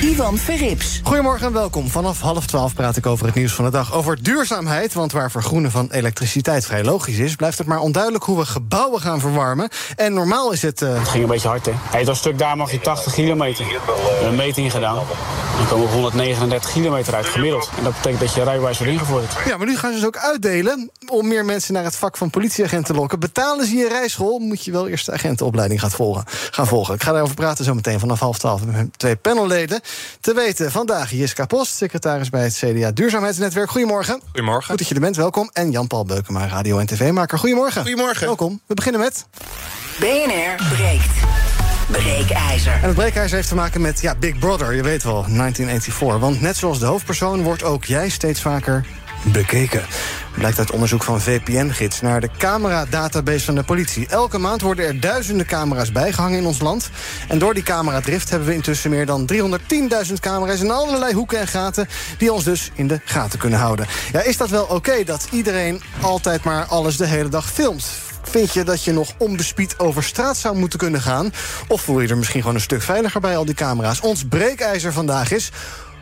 Ivan Verrips. Goedemorgen en welkom. Vanaf half twaalf praat ik over het nieuws van de dag. Over duurzaamheid, want waar vergroenen van elektriciteit vrij logisch is... blijft het maar onduidelijk hoe we gebouwen gaan verwarmen. En normaal is het... Uh... Het ging een beetje hard, hè? Hij dat stuk daar mag je 80 kilometer. We hebben een meting gedaan. Dan komen we 139 kilometer uit gemiddeld. En dat betekent dat je rijbewijs wordt ingevorderd. Ja, maar nu gaan ze dus ook uitdelen... om meer mensen naar het vak van politieagent te lokken. Betalen ze je rijschool, moet je wel eerst de agentenopleiding gaan volgen. gaan volgen. Ik ga daarover praten zo meteen vanaf half twaalf... met mijn twee panelleden. Te weten vandaag Jiska Post, secretaris bij het CDA Duurzaamheidsnetwerk. Goedemorgen. Goedemorgen. Goed dat je er bent, welkom. En Jan-Paul Beukema, radio- en tv-maker. Goedemorgen. Goedemorgen. Welkom. We beginnen met... BNR breekt. Breekijzer. En het breekijzer heeft te maken met ja, Big Brother, je weet wel, 1984. Want net zoals de hoofdpersoon wordt ook jij steeds vaker bekeken. Blijkt uit onderzoek van VPN-gids naar de camera-database van de politie. Elke maand worden er duizenden camera's bijgehangen in ons land. En door die cameradrift hebben we intussen meer dan 310.000 camera's... in allerlei hoeken en gaten die ons dus in de gaten kunnen houden. Ja, is dat wel oké dat iedereen altijd maar alles de hele dag filmt? Vind je dat je nog onbespied over straat zou moeten kunnen gaan? Of voel je er misschien gewoon een stuk veiliger bij al die camera's? Ons breekijzer vandaag is...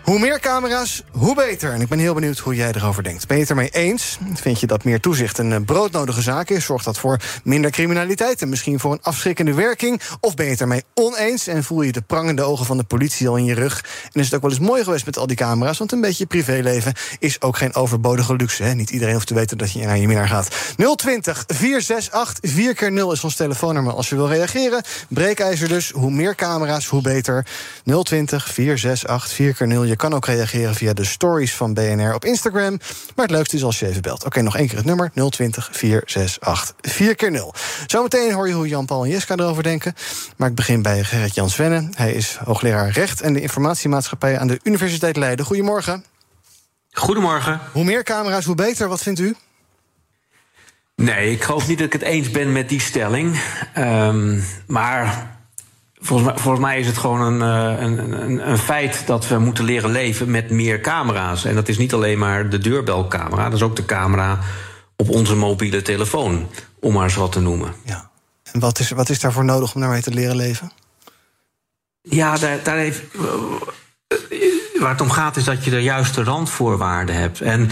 Hoe meer camera's, hoe beter. En ik ben heel benieuwd hoe jij erover denkt. Ben je het ermee eens? Vind je dat meer toezicht een broodnodige zaak is? Zorgt dat voor minder criminaliteit en misschien voor een afschrikkende werking? Of ben je het ermee oneens en voel je de prangende ogen van de politie al in je rug? En is het ook wel eens mooi geweest met al die camera's? Want een beetje privéleven is ook geen overbodige luxe. Hè? Niet iedereen hoeft te weten dat je naar je minnaar gaat. 020 468 4 keer 0 is ons telefoonnummer als je wil reageren. Breekijzer dus. Hoe meer camera's, hoe beter. 020 468 4 keer 0 kan ook reageren via de stories van BNR op Instagram. Maar het leukste is als je even belt. Oké, nog één keer het nummer 020 468 4 keer 0 Zometeen hoor je hoe Jan-Paul en Jeska erover denken. Maar ik begin bij Gerrit-Jan Svenne. Hij is hoogleraar recht en de informatiemaatschappij aan de Universiteit Leiden. Goedemorgen. Goedemorgen. Hoe meer camera's, hoe beter. Wat vindt u? Nee, ik geloof niet dat ik het eens ben met die stelling. Um, maar Volgens mij, volgens mij, is het gewoon een, een, een, een, feit dat we moeten leren leven met meer camera's. En dat is niet alleen maar de deurbelcamera, dat is ook de camera op onze mobiele telefoon, om maar eens wat te noemen. Ja. En wat is, wat is daarvoor nodig om daarmee te leren leven? Ja, daar, daar heeft. Waar het om gaat is dat je de juiste randvoorwaarden hebt. En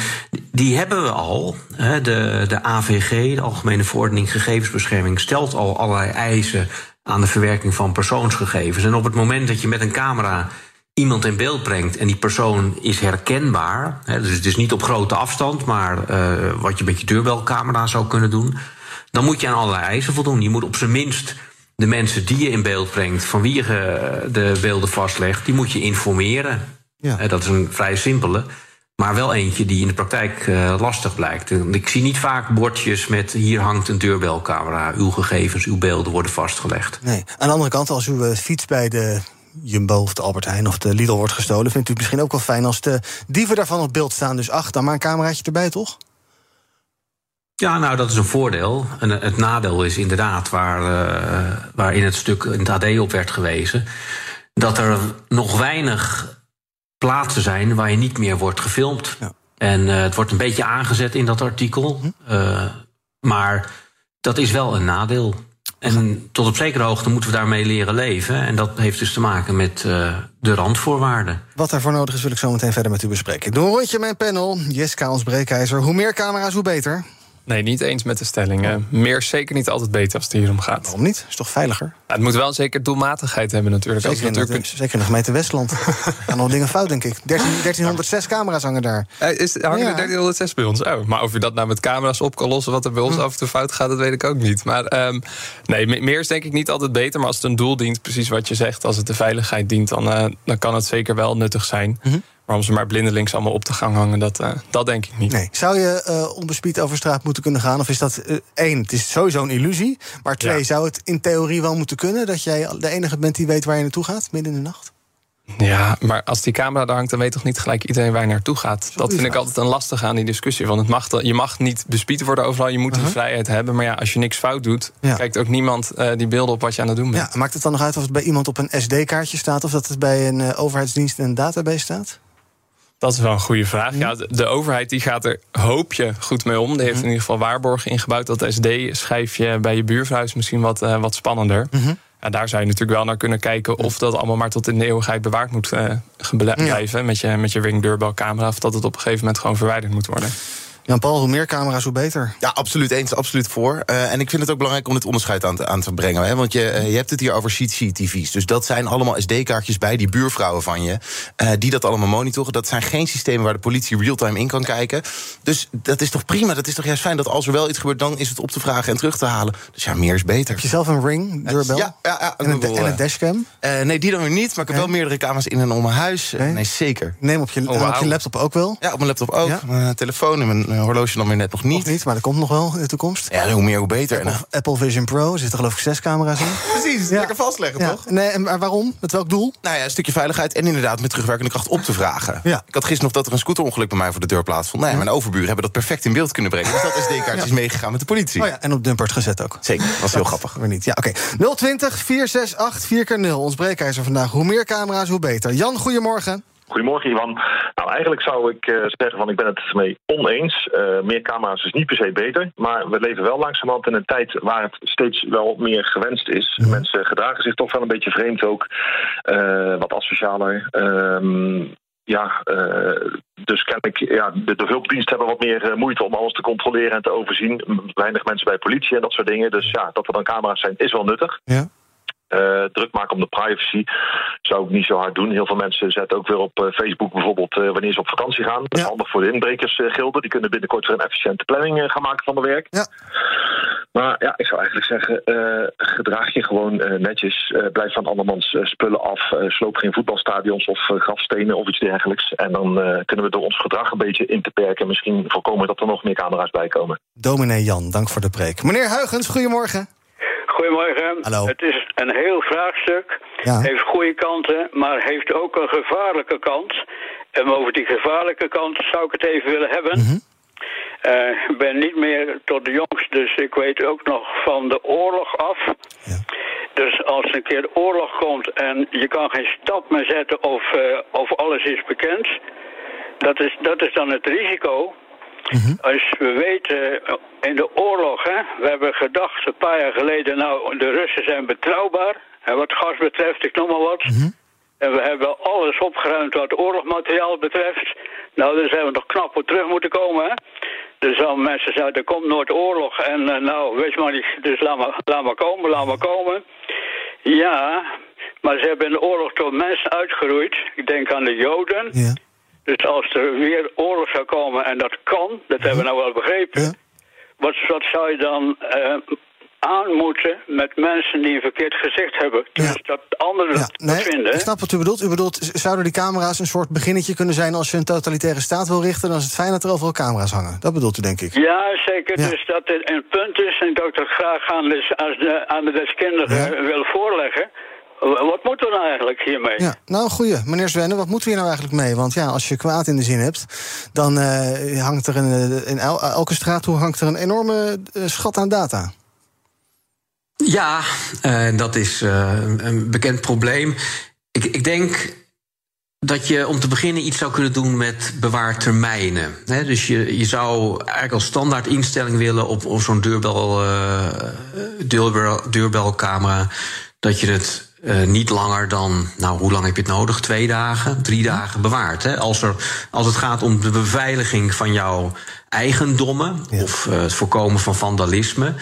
die hebben we al. De, de AVG, de Algemene Verordening Gegevensbescherming, stelt al allerlei eisen aan de verwerking van persoonsgegevens. En op het moment dat je met een camera iemand in beeld brengt en die persoon is herkenbaar, hè, dus het is niet op grote afstand, maar uh, wat je met je deurbelcamera zou kunnen doen, dan moet je aan allerlei eisen voldoen. Je moet op zijn minst de mensen die je in beeld brengt, van wie je de beelden vastlegt, die moet je informeren. Ja. Dat is een vrij simpele. Maar wel eentje die in de praktijk uh, lastig blijkt. Ik zie niet vaak bordjes met hier hangt een deurbelcamera. Uw gegevens, uw beelden worden vastgelegd. Nee. Aan de andere kant, als uw fiets bij de Jumbo of de Albert Heijn of de Lidl wordt gestolen... vindt u het misschien ook wel fijn als de dieven daarvan op beeld staan. Dus ach, dan maar een cameraatje erbij, toch? Ja, nou, dat is een voordeel. En het nadeel is inderdaad, waar, uh, waar in het stuk in het AD op werd gewezen... dat er nog weinig plaatsen zijn waar je niet meer wordt gefilmd. Ja. En uh, het wordt een beetje aangezet in dat artikel. Uh, maar dat is wel een nadeel. En tot op zekere hoogte moeten we daarmee leren leven. En dat heeft dus te maken met uh, de randvoorwaarden. Wat daarvoor nodig is, wil ik zo meteen verder met u bespreken. Een rondje mijn panel. Jeska, ons breekijzer. Hoe meer camera's, hoe beter. Nee, niet eens met de stellingen. Meer is zeker niet altijd beter als het hier om gaat. Waarom niet? Is toch veiliger? Het moet wel zeker doelmatigheid hebben natuurlijk. Zeker, natuurlijk in, de, zeker in de gemeente Westland. gaan nog dingen fout, denk ik. 13, 1306 camera's hangen daar. Uh, is, hangen ja. er 1306 bij ons? Oh, maar of je dat nou met camera's op kan lossen... wat er bij ons hm. af en toe fout gaat, dat weet ik ook niet. Maar um, nee, meer is denk ik niet altijd beter. Maar als het een doel dient, precies wat je zegt... als het de veiligheid dient, dan, uh, dan kan het zeker wel nuttig zijn. -hmm. Maar om ze maar blindelings allemaal op te gaan hangen, dat, uh, dat denk ik niet. Nee. Zou je uh, onbespied over straat moeten kunnen gaan? Of is dat uh, één, het is sowieso een illusie. Maar twee, ja. zou het in theorie wel moeten kunnen dat jij de enige bent die weet waar je naartoe gaat midden in de nacht? Ja, maar als die camera daar hangt, dan weet toch niet gelijk iedereen waar je naartoe gaat. Dat vind ik altijd een lastige aan die discussie. Want het mag, je mag niet bespied worden overal, je moet die uh -huh. vrijheid hebben. Maar ja, als je niks fout doet, ja. kijkt ook niemand uh, die beelden op wat je aan het doen bent. Ja, maakt het dan nog uit of het bij iemand op een SD-kaartje staat of dat het bij een uh, overheidsdienst in een database staat? Dat is wel een goede vraag. Ja, de, overheid die gaat er, hoop je, goed mee om. Die heeft in ieder geval waarborgen ingebouwd. Dat SD-schijfje bij je buurvrouw is misschien wat, uh, wat spannender. Uh -huh. Ja, daar zou je natuurlijk wel naar kunnen kijken of dat allemaal maar tot in de eeuwigheid bewaard moet uh, blijven. Ja. Met je, met je ring deurbelcamera. Of dat het op een gegeven moment gewoon verwijderd moet worden. Jan-Paul, hoe meer camera's, hoe beter. Ja, absoluut eens, absoluut voor. Uh, en ik vind het ook belangrijk om dit onderscheid aan te, aan te brengen. Hè? Want je, uh, je hebt het hier over CCTV's. Dus dat zijn allemaal SD-kaartjes bij die buurvrouwen van je. Uh, die dat allemaal monitoren. Dat zijn geen systemen waar de politie real-time in kan kijken. Dus dat is toch prima? Dat is toch juist fijn dat als er wel iets gebeurt... dan is het op te vragen en terug te halen. Dus ja, meer is beter. Heb je zelf een ring, deurbel? Ja, ja, ja en, een, en een dashcam? nee, die dan weer niet. Maar ik heb wel meerdere camera's in en om mijn huis. Nee, nee zeker. Neem op je, oh, wow. op je laptop ook wel? Ja, op mijn laptop ook. Ja? Mijn telefoon en mijn horloge dan weer net nog niet. Nog niet, maar dat komt nog wel in de toekomst. Ja, hoe meer, hoe beter. Apple, Apple Vision Pro, er zitten geloof ik zes camera's in. Precies, ja. lekker vastleggen, ja. toch? Nee, maar waarom? Met welk doel? Nou ja, een stukje veiligheid en inderdaad met terugwerkende kracht op te vragen. Ja. Ik had gisteren nog dat er een scooterongeluk bij mij voor de deur plaatsvond. Nee, ja. mijn overburen hebben dat perfect in beeld kunnen brengen. Dus dat SD-kaartje is meegegaan met de politie. Oh ja, en op Dumpert gezet ook. Zeker, dat was heel grappig. Weer niet. Ja, oké. Okay. 020 468 4x0. Ons breekijzer vandaag. Hoe meer camera's, hoe beter. Jan, goedemorgen. Goedemorgen, Ivan. Nou, eigenlijk zou ik uh, zeggen van ik ben het mee oneens. Uh, meer camera's is niet per se beter. Maar we leven wel langzamerhand in een tijd waar het steeds wel meer gewenst is. Ja. Mensen gedragen zich toch wel een beetje vreemd ook. Uh, wat asocialer. Um, ja, dus ken ik, ja, de, de hulpdiensten hebben wat meer moeite om alles te controleren en te overzien. Weinig mensen bij politie en dat soort dingen. Dus ja, dat er dan camera's zijn, is wel nuttig. Ja. Uh, druk maken om de privacy zou ik niet zo hard doen. Heel veel mensen zetten ook weer op uh, Facebook bijvoorbeeld uh, wanneer ze op vakantie gaan. Dat is ja. handig voor de inbrekersgilden. Die kunnen binnenkort weer een efficiënte planning gaan maken van de werk. Ja. Maar ja, ik zou eigenlijk zeggen, gedraag je gewoon netjes. blijf van andermans spullen af. sloop geen voetbalstadions of grafstenen of iets dergelijks. En dan kunnen we door ons gedrag een beetje in te perken... misschien voorkomen dat er nog meer camera's bij komen. Dominee Jan, dank voor de preek. Meneer Huigens, goedemorgen. Goedemorgen. Hallo. Het is een heel vraagstuk. Ja. Heeft goede kanten, maar heeft ook een gevaarlijke kant. En over die gevaarlijke kant zou ik het even willen hebben. Mm -hmm. uh, ik ben niet meer tot de jongste, dus ik weet ook nog van de oorlog af. Ja. Dus als een keer de oorlog komt en je kan geen stap meer zetten of, uh, of alles is bekend... Dat is, dat is dan het risico. Mm -hmm. Als we weten, in de oorlog, hè, we hebben gedacht een paar jaar geleden, nou, de Russen zijn betrouwbaar. En wat gas betreft, ik noem maar wat. Mm -hmm. En we hebben alles opgeruimd wat oorlogmateriaal betreft. Nou, daar zijn we nog knap op terug moeten komen, hè. Dus dan mensen zeggen, er komt nooit oorlog. En uh, nou, weet je maar niet, dus laat maar, laat maar komen, laat maar komen. Ja, maar ze hebben in de oorlog toch mensen uitgeroeid. Ik denk aan de Joden. Ja. Dus als er weer oorlog zou komen, en dat kan, dat hebben we nou wel begrepen. Ja. Wat, wat zou je dan uh, aan moeten met mensen die een verkeerd gezicht hebben? Dus Ja. dat anderen Ja, nee, vinden. ik snap wat u bedoelt. U bedoelt, zouden die camera's een soort beginnetje kunnen zijn... als je een totalitaire staat wil richten... dan is het fijn dat er overal camera's hangen. Dat bedoelt u, denk ik. Ja, zeker. Ja. Dus dat het een punt is en dat ik dat graag aan de, als de, aan de deskundigen wil voorleggen. Wat moeten we nou eigenlijk hiermee? Ja, nou, goeie. Meneer Zwenne, wat moeten we hier nou eigenlijk mee? Want ja, als je kwaad in de zin hebt... dan uh, hangt er een, in el elke straathoek hangt er een enorme uh, schat aan data. Ja, uh, dat is een bekend probleem. Ik, ik denk dat je om te beginnen iets zou kunnen doen met bewaartermijnen. He, dus je, je zou eigenlijk als standaard instelling willen op, op zo'n deurbel, uh, deurbel, deurbelcamera. Dat je het uh, niet langer dan, nou, hoe lang heb je het nodig? Twee dagen, drie dagen bewaart. Hè? Als, er, als het gaat om de beveiliging van jouw eigendommen ja. of uh, het voorkomen van vandalisme,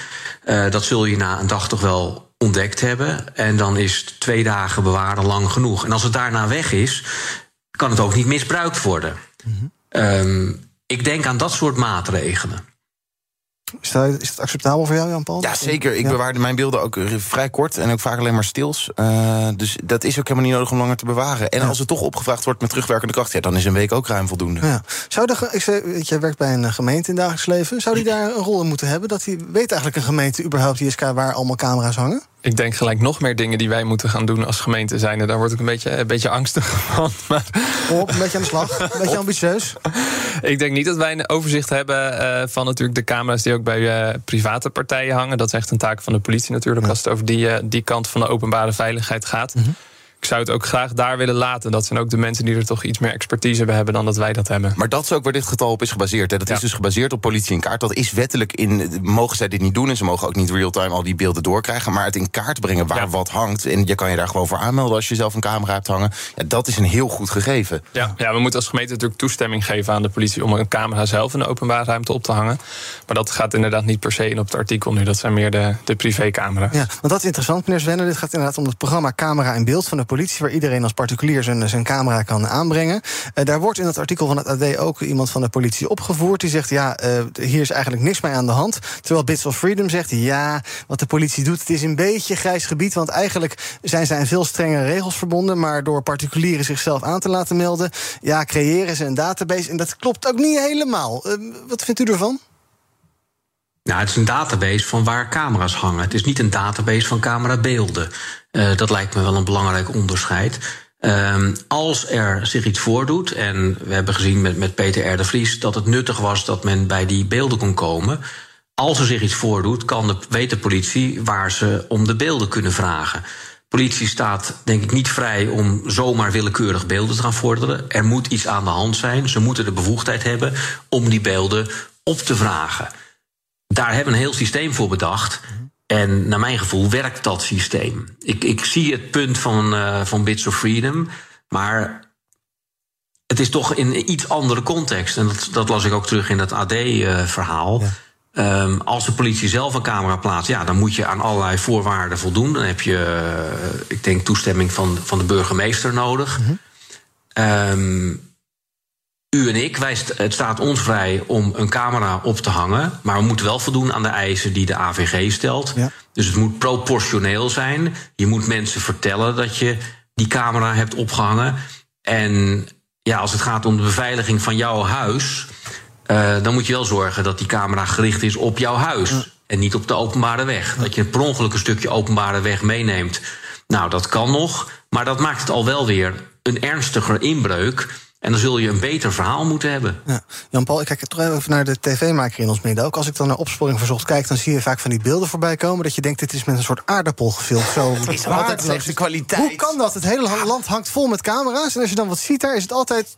uh, dat zul je na een dag toch wel ontdekt hebben. En dan is twee dagen bewaren lang genoeg. En als het daarna weg is, kan het ook niet misbruikt worden. Mm -hmm. um, ik denk aan dat soort maatregelen. Is dat, is dat acceptabel voor jou, Jan-Paul? Ja, zeker. Ik bewaarde mijn beelden ook eh, vrij kort en ook vaak alleen maar stils. Uh, dus dat is ook helemaal niet nodig om langer te bewaren. En als het toch opgevraagd wordt met terugwerkende kracht, ja, dan is een week ook ruim voldoende. Ja. Zou de, ik zei, jij werkt bij een gemeente in dagelijks leven. Zou die daar een rol in moeten hebben? Dat die weet eigenlijk een gemeente überhaupt, ISK, waar allemaal camera's hangen? Ik denk gelijk nog meer dingen die wij moeten gaan doen als gemeente zijn. Daar word ik een beetje, een beetje angstig van. Maar... Op, een beetje aan de slag, een beetje ambitieus. ik denk niet dat wij een overzicht hebben uh, van natuurlijk de camera's die ook bij uh, private partijen hangen. Dat is echt een taak van de politie natuurlijk, ja. als het over die, uh, die kant van de openbare veiligheid gaat. Mm -hmm ik zou het ook graag daar willen laten. Dat zijn ook de mensen die er toch iets meer expertise bij hebben dan dat wij dat hebben. Maar dat is ook waar dit getal op is gebaseerd. Hè. Dat ja. is dus gebaseerd op politie in kaart. Dat is wettelijk in. Mogen zij dit niet doen en ze mogen ook niet real-time al die beelden doorkrijgen. Maar het in kaart brengen waar ja. wat hangt. En je kan je daar gewoon voor aanmelden als je zelf een camera hebt hangen. Ja, dat is een heel goed gegeven. Ja, ja, we moeten als gemeente natuurlijk toestemming geven aan de politie om een camera zelf in de openbare ruimte op te hangen. Maar dat gaat inderdaad niet per se in op het artikel nu. Dat zijn meer de, de privécamera's. Ja, want dat is interessant, meneer Svenner. Dit gaat inderdaad om het programma Camera in Beeld van de politie, waar iedereen als particulier zijn, zijn camera kan aanbrengen. Uh, daar wordt in het artikel van het AD ook iemand van de politie opgevoerd. Die zegt, ja, uh, hier is eigenlijk niks mee aan de hand. Terwijl Bits of Freedom zegt, ja, wat de politie doet... het is een beetje grijs gebied, want eigenlijk zijn aan veel strengere regels verbonden... maar door particulieren zichzelf aan te laten melden... ja, creëren ze een database en dat klopt ook niet helemaal. Wat vindt u ervan? Nou, het is een database van waar camera's hangen. Het is niet een database van camerabeelden. Uh, dat lijkt me wel een belangrijk onderscheid. Um, als er zich iets voordoet, en we hebben gezien met, met Peter R. de Vries dat het nuttig was dat men bij die beelden kon komen. Als er zich iets voordoet, kan de, weet de politie waar ze om de beelden kunnen vragen. Politie staat denk ik niet vrij om zomaar willekeurig beelden te gaan vorderen. Er moet iets aan de hand zijn. Ze moeten de bevoegdheid hebben om die beelden op te vragen. Daar hebben we een heel systeem voor bedacht. En naar mijn gevoel werkt dat systeem. Ik, ik zie het punt van, uh, van Bits of Freedom, maar het is toch in een iets andere context. En dat, dat las ik ook terug in dat AD-verhaal. Uh, ja. um, als de politie zelf een camera plaatst, ja, dan moet je aan allerlei voorwaarden voldoen. Dan heb je, uh, ik denk, toestemming van, van de burgemeester nodig. Mm -hmm. um, u en ik, wij, het staat ons vrij om een camera op te hangen. Maar we moeten wel voldoen aan de eisen die de AVG stelt. Ja. Dus het moet proportioneel zijn. Je moet mensen vertellen dat je die camera hebt opgehangen. En ja, als het gaat om de beveiliging van jouw huis. Uh, dan moet je wel zorgen dat die camera gericht is op jouw huis. Ja. En niet op de openbare weg. Dat je per ongeluk een stukje openbare weg meeneemt. Nou, dat kan nog. Maar dat maakt het al wel weer een ernstiger inbreuk. En dan zul je een beter verhaal moeten hebben. Ja. Jan-Paul, ik kijk toch even naar de tv-maker in ons midden ook. Als ik dan naar opsporing verzocht kijk, dan zie je vaak van die beelden voorbij komen... dat je denkt, dit is met een soort aardappel gefilmd. Zo het is altijd slechte kwaliteit. Hoe kan dat? Het hele land hangt vol met camera's. En als je dan wat ziet daar, is het altijd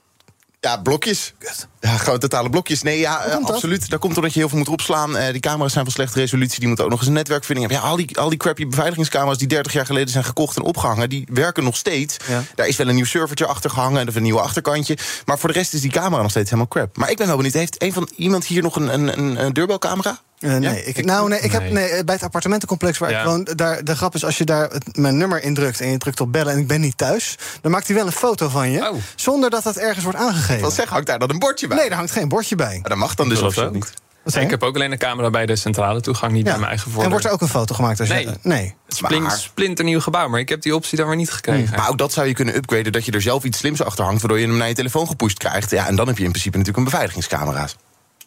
ja, blokjes. Ja, gewoon totale blokjes. Nee, ja, uh, absoluut. Dat? dat komt omdat je heel veel moet opslaan. Uh, die camera's zijn van slechte resolutie. Die moeten ook nog eens een netwerkvinding hebben. Ja, al die, al die crappy beveiligingscamera's die 30 jaar geleden zijn gekocht en opgehangen, die werken nog steeds. Ja. Daar is wel een nieuw servertje achter gehangen en een nieuw achterkantje. Maar voor de rest is die camera nog steeds helemaal crap. Maar ik ben wel benieuwd, heeft een van iemand hier nog een, een, een deurbelcamera? Uh, nee, ja? ik, nou, nee, ik heb nee, bij het appartementencomplex waar ja. ik woon, daar, de grap is als je daar het, mijn nummer indrukt en je drukt op bellen en ik ben niet thuis, dan maakt hij wel een foto van je, oh. zonder dat dat ergens wordt aangegeven. Wat zeg, hangt daar dan een bordje bij? Nee, daar hangt geen bordje bij. Maar dat mag dan dus officieel niet. Nee, ik heb ook alleen een camera bij de centrale toegang, niet ja. bij mijn eigen voordeur. En wordt er ook een foto gemaakt? Als nee. Je, nee. Het splint, maar... splinternieuw gebouw, maar ik heb die optie dan weer niet gekregen. Hmm. Maar ook dat zou je kunnen upgraden, dat je er zelf iets slims achter hangt... waardoor je hem naar je telefoon gepusht krijgt. Ja, en dan heb je in principe natuurlijk een beveiligingscamera's.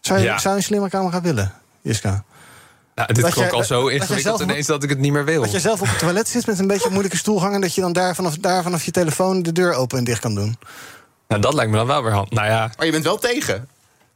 Zou je, ja. zou je een slimme camera willen, Jiska? Nou, dit klonk al zo ingewikkeld ineens dat ik het niet meer wil. Dat je zelf op het toilet zit met een beetje een moeilijke stoel hangen... dat je dan daar vanaf, daar vanaf je telefoon de deur open en dicht kan doen. Nou, dat lijkt me dan wel weer hand. Nou ja. Maar je bent wel tegen.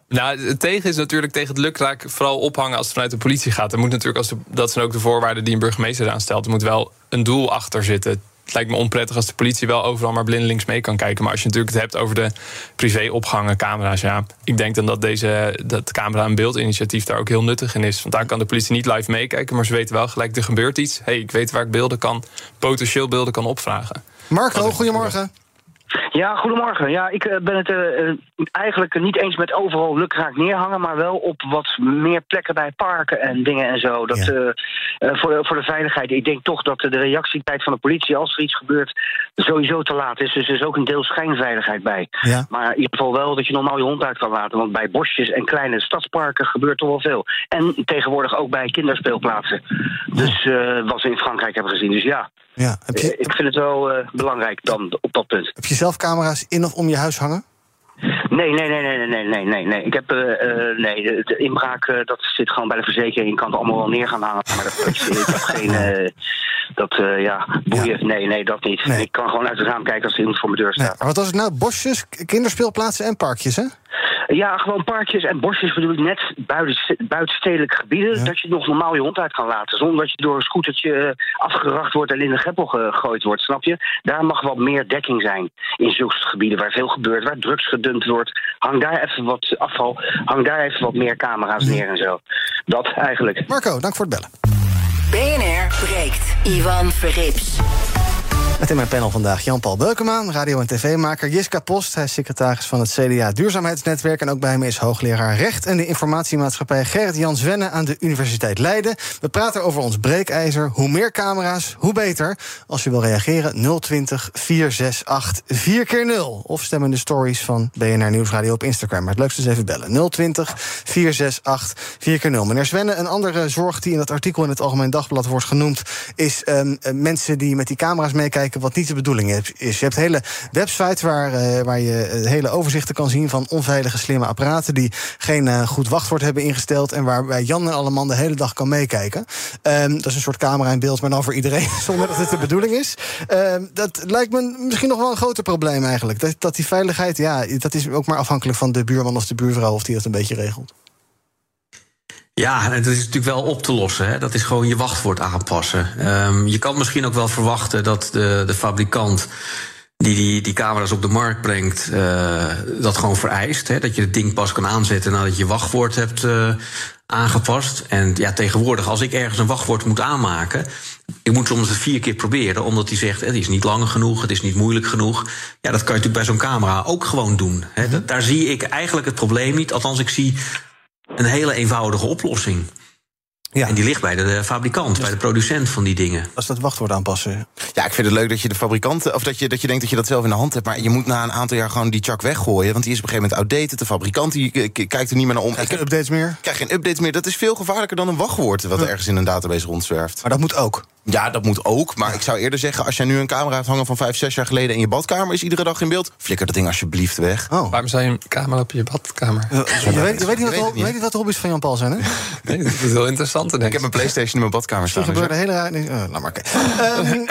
Nou, het tegen is natuurlijk tegen het lukraak vooral ophangen als het vanuit de politie gaat. Er moet natuurlijk, als de, dat zijn ook de voorwaarden die een burgemeester aanstelt. Er moet wel een doel achter zitten. Het lijkt me onprettig als de politie wel overal maar blindelings mee kan kijken. Maar als je natuurlijk het hebt over de privéopgangen, camera's, ja. Ik denk dan dat deze dat camera- en beeldinitiatief daar ook heel nuttig in is. Want daar kan de politie niet live meekijken, maar ze weten wel gelijk, er gebeurt iets. hey, ik weet waar ik beelden kan, potentieel beelden kan opvragen. Marco, goedemorgen. Ja, goedemorgen. Ja, ik eh, ben het eh, eh, eigenlijk niet eens met overal lukraak neerhangen, maar wel op wat meer plekken bij parken en dingen en zo. Dat, voor, de, voor de veiligheid. Ik denk toch dat de reactietijd van de politie, als er iets gebeurt, sowieso te laat is. Dus er is ook een deel schijnveiligheid bij. Ja. Maar in ieder geval wel dat je normaal je hond uit kan laten. Want bij bosjes en kleine stadsparken gebeurt toch wel veel. En tegenwoordig ook bij kinderspeelplaatsen. Dus wat we in Frankrijk hebben gezien. Dus ja, Ja. Heb, eh, je, ik vind het wel eh, belangrijk dan op dat punt. heb je zelf camera's in of om je huis hangen? Nee, nee, nee, nee, nee, nee, nee, nee. Ik heb, eh, nee, de, de inbraak, eh, dat zit gewoon bij de verzekering. Je kan het allemaal wel neer gaan hangen, maar dat, ik heb geen, dat, ja, boeien. Nee, nee, dat niet. Nee. Ik kan gewoon uit het raam kijken als er iemand voor mijn deur Nee. staat. Maar wat was het nou? Bosjes, kinderspeelplaatsen en parkjes, hè? Ja, gewoon parkjes en bosjes bedoel ik net buiten, buitenstedelijke gebieden. Ja. Dat je nog normaal je hond uit kan laten. Zonder dat je door een scootertje afgeracht wordt en in de greppel gegooid wordt, snap je? Daar mag wat meer dekking zijn. In zulke gebieden waar veel gebeurt, waar drugs gedumpt wordt. Hang daar even wat afval, hang daar even wat meer camera's neer en zo. Dat eigenlijk. Marco, dank voor het bellen. BNR breekt. Ivan Verrips. Met in mijn panel vandaag Jan-Paul Beukema, radio- en tv-maker. Jiska Post, hij is secretaris van het CDA Duurzaamheidsnetwerk... en ook bij me is hoogleraar Recht en de Informatiemaatschappij... Gerrit Jan Zwenne aan de Universiteit Leiden. We praten over ons breekijzer. Hoe meer camera's, hoe beter. Als je wil reageren, 020 468 4 keer 0 Of stem de stories van BNR Nieuwsradio op Instagram. Maar het leukste is even bellen. 020 468 4 keer 0 Meneer Zwenne, een andere zorg die in dat artikel... in het Algemeen Dagblad wordt genoemd... is ehm, eh, mensen die met die camera's meekijken wat niet de bedoeling is. Je hebt hele websites waar, eh, waar je eh, hele overzichten kan zien van onveilige slimme apparaten die geen eh, goed wachtwoord hebben ingesteld en waarbij Jan en Alleman de hele dag kan meekijken. Ehm, dat is een soort camera in beeld, maar dan voor iedereen, zonder dat het de bedoeling is. Ehm, dat lijkt me misschien nog wel een groter probleem eigenlijk. Dat, dat die veiligheid, ja, dat is ook maar afhankelijk van de buurman of de buurvrouw of die dat een beetje regelt. Ja, dat is natuurlijk wel op te lossen. Hè? Dat is gewoon je wachtwoord aanpassen. Ehm, je kan misschien ook wel verwachten dat de, de fabrikant die, die die camera's op de markt brengt, eh, dat gewoon vereist. Hè? Dat je het ding pas kan aanzetten nadat je je wachtwoord hebt eh, aangepast. En ja, tegenwoordig, als ik ergens een wachtwoord moet aanmaken. Ik moet soms het vier keer proberen, omdat hij zegt: het is niet lang genoeg, het is niet moeilijk genoeg. Ja, dat kan je natuurlijk bij zo'n camera ook gewoon doen. Hè? Dat- Daar zie ik eigenlijk het probleem niet. Althans, ik zie een hele eenvoudige oplossing. Ja. En die ligt bij de, de fabrikant, bij de producent van die dingen. Als dat wachtwoord aanpassen. Ja, ik vind het leuk dat je de fabrikant. Of dat je, dat je denkt dat je dat zelf in de hand hebt. Maar je moet na een aantal jaar gewoon die chak weggooien. Want die is op een gegeven moment outdated. De fabrikant die eh, kijkt er niet meer naar om. Krijg heb- updates meer? krijg geen updates meer. Dat is veel gevaarlijker dan een wachtwoord. wat Ja. ergens in een database rondzwerft. Maar dat moet ook. Ja, dat moet ook. Maar ik zou eerder zeggen. als jij nu een camera hebt hangen van vijf, zes jaar geleden. in je badkamer is iedere dag in beeld. flikker dat ding alsjeblieft weg. Oh. Waarom zou je een camera op je badkamer? Je weet, je weet, niet wat, weet het je niet. weet niet wat de hobby's van Jan-Paul zijn, hè? Nee, dat is heel interessant. denk Ik heb mijn Playstation in mijn badkamer staan. dus gebeurde hele. Oh, laat maar kijken. Ehm,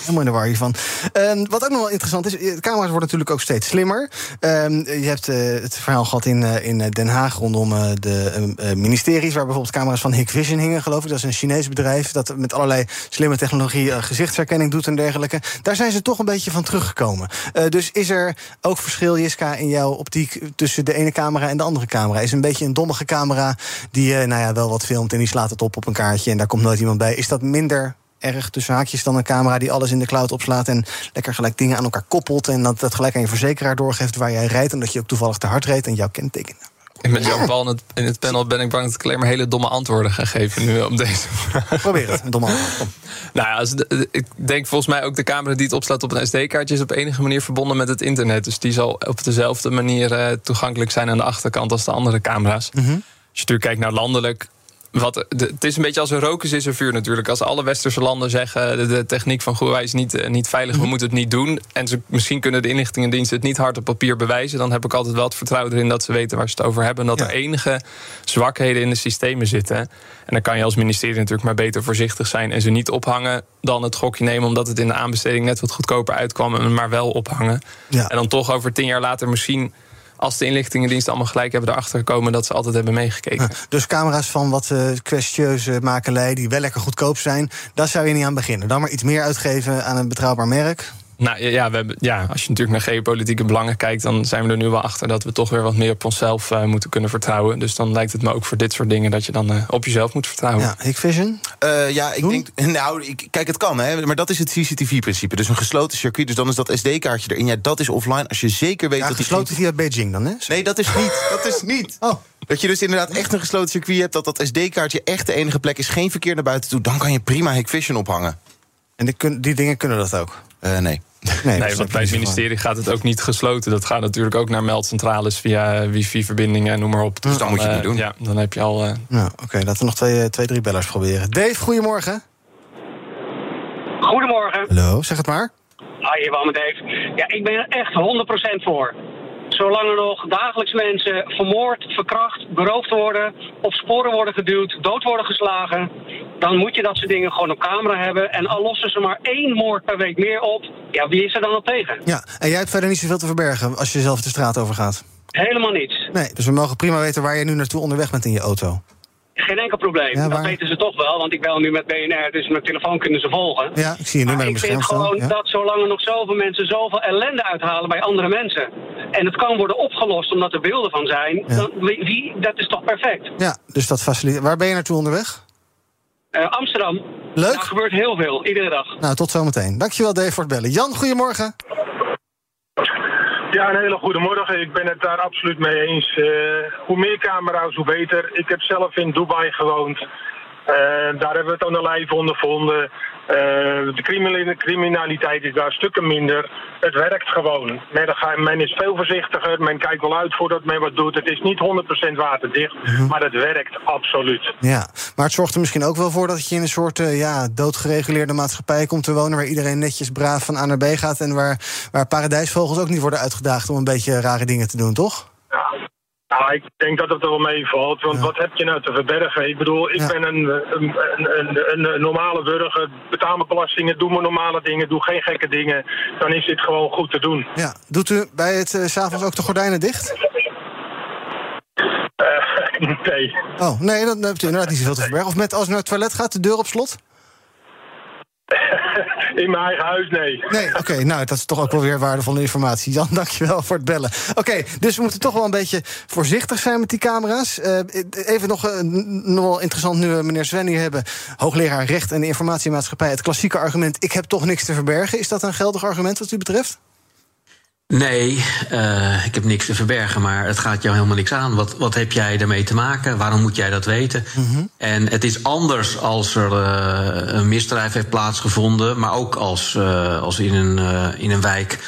helemaal in de war hiervan. Ehm, wat ook nog wel interessant is, de camera's worden natuurlijk ook steeds slimmer. Ehm, je hebt eh, het verhaal gehad in, eh, in eh, Den Haag rondom eh, de eh, eh, ministeries... waar bijvoorbeeld camera's van Hikvision hingen, geloof ik. Dat is een Chinees bedrijf dat met allerlei slimme technologie... eh, gezichtsherkenning doet en dergelijke. Daar zijn ze toch een beetje van teruggekomen. Eh, dus is er ook verschil, Jiska, in jouw optiek... tussen de ene camera en de andere camera? Is een beetje een dommige camera die eh, nou ja, wel wat filmt... en die slaat het op op een kaartje en daar komt nooit iemand bij. Is dat minder erg tussen haakjes dan een camera die alles in de cloud opslaat en lekker gelijk dingen aan elkaar koppelt en dat, dat gelijk aan je verzekeraar doorgeeft waar jij rijdt en dat je ook toevallig te hard reed en jouw kenteken. Met Jan Paul in het, in het panel ben ik bang dat ik alleen maar hele domme antwoorden ga geven nu op deze vraag. Probeer het, domme. Kom. Nou ja, als de- ik denk volgens mij ook de camera die het opslaat op een SD-kaartje is op enige manier verbonden met het internet. Dus die zal op dezelfde manier eh, toegankelijk zijn aan de achterkant als de andere camera's. Als je natuurlijk kijkt naar landelijk. Wat, het is een beetje als een roken is een vuur natuurlijk. Als alle westerse landen zeggen de, de techniek van Huawei is niet, eh, niet veilig, we moeten het niet doen. En ze, misschien kunnen de inlichtingendiensten het niet hard op papier bewijzen. Dan heb ik altijd wel het vertrouwen erin dat ze weten waar ze het over hebben. En dat Ja. er enige zwakheden in de systemen zitten. En dan kan je als ministerie natuurlijk maar beter voorzichtig zijn en ze niet ophangen. Dan het gokje nemen omdat het in de aanbesteding net wat goedkoper uitkwam. En maar wel ophangen. Ja. En dan toch over tien jaar later misschien. Als de inlichtingendiensten allemaal gelijk hebben erachter gekomen dat ze altijd hebben meegekeken. Dus camera's van wat eh kwestieuze makelij die wel lekker goedkoop zijn, daar zou je niet aan beginnen. Dan maar iets meer uitgeven aan een betrouwbaar merk. Nou ja, we hebben, ja, als je natuurlijk naar geopolitieke belangen kijkt, dan zijn we er nu wel achter dat we toch weer wat meer op onszelf eh, moeten kunnen vertrouwen. Dus dan lijkt het me ook voor dit soort dingen dat je dan eh, op jezelf moet vertrouwen. Ja, Hikvision. Eh, ja, ik denk. Nou, ik, kijk, het kan, hè, maar dat is het CCTV-principe. Dus een gesloten circuit, dus dan is dat SD-kaartje erin. Ja, dat is offline. Als je zeker weet Ja, dat die gesloten via Beijing dan, hè? Nee, dat is niet. Dat is niet. Oh. Dat je dus inderdaad echt een gesloten circuit hebt... dat dat SD-kaartje echt de enige plek is, geen verkeer naar buiten toe... dan kan je prima Hikvision ophangen. En die, kun- die dingen kunnen dat ook? Eh, nee. Nee, Nee, want bij het ministerie gaat het ook niet gesloten. Dat gaat natuurlijk ook naar meldcentrales via wifi-verbindingen en noem maar op. Dus dat moet je eh, niet doen. Ja, dan heb je al... eh, Nou, oké, laten we nog twee, twee, drie bellers proberen. Dave, goedemorgen. Goedemorgen. Hallo, zeg het maar. Hi, hier met Dave. Ja, ik ben er echt 100% voor. Zolang er nog dagelijks mensen vermoord, verkracht, beroofd worden, op sporen worden geduwd, dood worden geslagen, dan moet je dat soort dingen gewoon op camera hebben. En al lossen ze maar één moord per week meer op, ja, wie is er dan op tegen? Ja, en jij hebt verder niet zoveel te verbergen als je zelf de straat over gaat. Helemaal niets. Nee, dus we mogen prima weten waar je nu naartoe onderweg bent in je auto. Geen enkel probleem. Ja, dat weten ze toch wel, want ik bel nu met BNR, dus mijn telefoon kunnen ze volgen. Ja, ik zie je nu Maar ik vind gewoon Ja. dat zolang er nog zoveel mensen zoveel ellende uithalen bij andere mensen. En het kan worden opgelost omdat er beelden van zijn. Ja. Dan, wie, wie- dat is toch perfect? ja, dus dat faciliteert. Waar ben je naartoe onderweg? Eh, Amsterdam. Leuk. Daar gebeurt heel veel, iedere dag. Nou, tot zometeen. Dankjewel Dave voor het bellen. Jan, goedemorgen. Ja, een hele goede morgen. Ik ben het daar absoluut mee eens. Eh, hoe meer camera's, hoe beter. Ik heb zelf in Dubai gewoond. Eh, daar hebben we het aan de lijf ondervonden. Eh, de criminaliteit is daar stukken minder. Het werkt gewoon. Men, is veel voorzichtiger. Men kijkt wel uit voordat men wat doet. Het is niet 100% waterdicht, maar het werkt absoluut. Ja, maar het zorgt er misschien ook wel voor dat je in een soort eh, ja, doodgereguleerde maatschappij komt te wonen. waar iedereen netjes braaf van A naar B gaat. en waar, waar paradijsvogels ook niet worden uitgedaagd om een beetje rare dingen te doen, toch? Nou, ik denk dat het er wel meevalt. Want wat heb je nou te verbergen? Ik bedoel, ik ben een, een, een, een, normale burger. Betaal mijn belastingen, doe mijn normale dingen, doe geen gekke dingen. Dan is dit gewoon goed te doen. Ja. Doet u bij het eh, s s'avonds ook de gordijnen dicht? Eh, nee. Oh, nee, dan hebt u inderdaad niet zoveel te verbergen. Of met als u naar het toilet gaat, de deur op slot? In mijn eigen huis, nee. Nee, oké, nou, dat is toch ook wel weer waardevolle informatie. Jan, dankjewel voor het bellen. Oké, dus we moeten toch wel een beetje voorzichtig zijn met die camera's. Eh, even nog, nog wel interessant nu we meneer Sven hier hebben. Hoogleraar Recht en Informatiemaatschappij. Het klassieke argument, ik heb toch niks te verbergen. Is dat een geldig argument wat u betreft? Nee, eh, ik heb niks te verbergen, maar het gaat jou helemaal niks aan. Wat, wat heb jij daarmee te maken? Waarom moet jij dat weten? En het is anders als er eh, een misdrijf heeft plaatsgevonden, maar ook als, eh, als in, een, in een wijk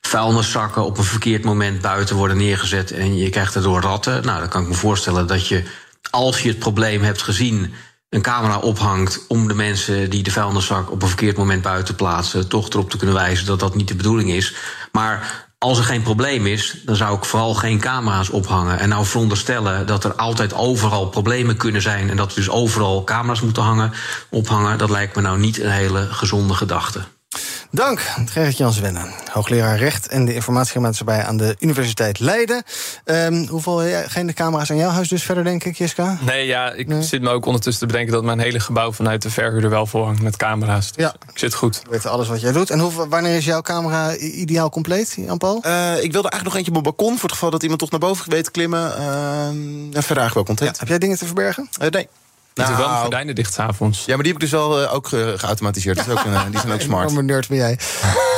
vuilniszakken op een verkeerd moment buiten worden neergezet en je krijgt erdoor ratten. Nou, dan kan ik me voorstellen dat je, als je het probleem hebt gezien, een camera ophangt om de mensen die de vuilniszak op een verkeerd moment buiten plaatsen, toch erop te kunnen wijzen dat dat niet de bedoeling is. Maar als er geen probleem is, dan zou ik vooral geen camera's ophangen. En nou veronderstellen dat er altijd overal problemen kunnen zijn en dat we dus overal camera's moeten hangen, ophangen, dat lijkt me nou niet een hele gezonde gedachte. Dank, Gerrit-Jan Zwennen, hoogleraar Recht en de Informatiemaatschappij aan de Universiteit Leiden. Ehm, hoeveel, ja, geen camera's aan jouw huis dus verder, denk ik, Jiska? Nee, ja, ik zit me ook ondertussen te bedenken dat mijn hele gebouw vanuit de verhuurder wel volhangt met camera's. Dus Ja. Ik zit goed. We weten alles wat jij doet. En hoe, wanneer is jouw camera ideaal compleet, Jan-Paul? Eh, ik wilde eigenlijk nog eentje op mijn balkon... voor het geval dat iemand toch naar boven weet te klimmen. En verder eigenlijk wel content. Heb jij dingen te verbergen? Eh, nee. Je doet wel de Nou, gordijnen dicht s'avonds. Ja, maar die heb ik dus wel eh, ook eh, geautomatiseerd. Dat is ook, een, eh, die zijn ook smart. Enorme nerd ben jij.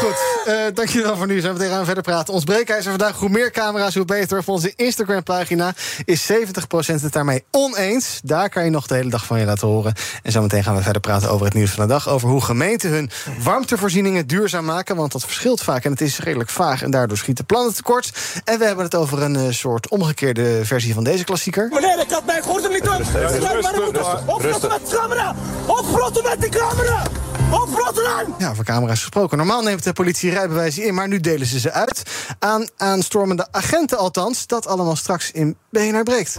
Goed, eh, dankjewel voor nu. Zijn we tegen aan verder praten. Ons breekijzer vandaag. Hoe meer camera's, hoe beter. Op onze Instagram-pagina is 70% het daarmee oneens. Daar kan je nog de hele dag van je laten horen. En zometeen gaan we verder praten over het nieuws van de dag. Over hoe gemeenten hun warmtevoorzieningen duurzaam maken. Want dat verschilt vaak en het is redelijk vaag. En daardoor schieten plannen tekort. En we hebben het over een eh, soort omgekeerde versie van deze klassieker. Meneer, ik had mijn gordel niet op. Sluit maar op. Opvrotten met de camera. Opvrotten met de camera. Opvrotten aan. Ja, voor camera's gesproken. Normaal neemt de politie rijbewijzen in, maar nu delen ze ze uit. Aan aanstormende agenten althans. Dat allemaal straks in BNR Breekt.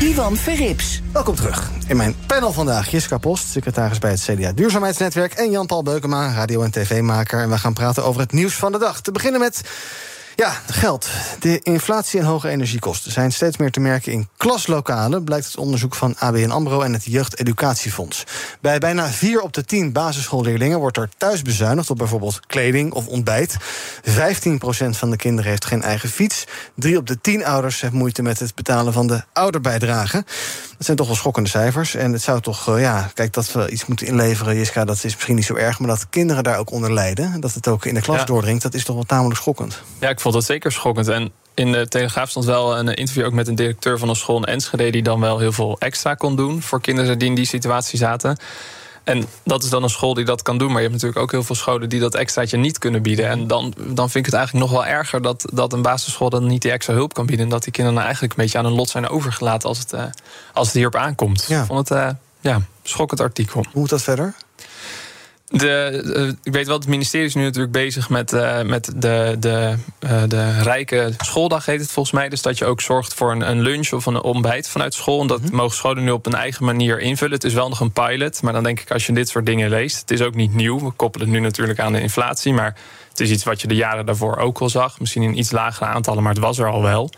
Ivan Verrips. Welkom terug. In mijn panel vandaag Jiska Post, secretaris bij het CDA Duurzaamheidsnetwerk... en Jan-Paul Beukema, radio- en tv-maker. En we gaan praten over het nieuws van de dag. Te beginnen met ja, geld. De inflatie en hoge energiekosten zijn steeds meer te merken in klaslokalen, blijkt het onderzoek van ABN Amro en het Jeugdeducatiefonds. Bij bijna 4 op de 10 basisschoolleerlingen wordt er thuis bezuinigd op bijvoorbeeld kleding of ontbijt. 15% van de kinderen heeft geen eigen fiets. 3 op de 10 ouders heeft moeite met het betalen van de ouderbijdrage. Dat zijn toch wel schokkende cijfers. En het zou toch, uh, ja, kijk, dat we iets moeten inleveren, Jiska, dat is misschien niet zo erg, maar dat kinderen daar ook onder lijden, dat het ook in de klas Ja. doordringt, dat is toch wel tamelijk schokkend. Ja, ik vond dat zeker schokkend. En in de Telegraaf stond wel een interview ook met een directeur van een school in Enschede... die dan wel heel veel extra kon doen voor kinderen die in die situatie zaten. En dat is dan een school die dat kan doen. Maar je hebt natuurlijk ook heel veel scholen die dat extraatje niet kunnen bieden. En dan, dan vind ik het eigenlijk nog wel erger dat, dat een basisschool dan niet die extra hulp kan bieden. En dat die kinderen nou eigenlijk een beetje aan hun lot zijn overgelaten als het, eh, als het hierop aankomt. Ik vond het eh ja, schokkend artikel. Hoe moet dat verder? De, eh, ik weet wel, het ministerie is nu natuurlijk bezig met, eh, met de, de, eh, de rijke schooldag, heet het volgens mij. Dus dat je ook zorgt voor een, een lunch of een ontbijt vanuit school. En dat mogen scholen nu op een eigen manier invullen. Het is wel nog een pilot, maar dan denk ik als je dit soort dingen leest. Het is ook niet nieuw. We koppelen het nu natuurlijk aan de inflatie. Maar het is iets wat je de jaren daarvoor ook al zag. Misschien in iets lagere aantallen, maar het was er al wel.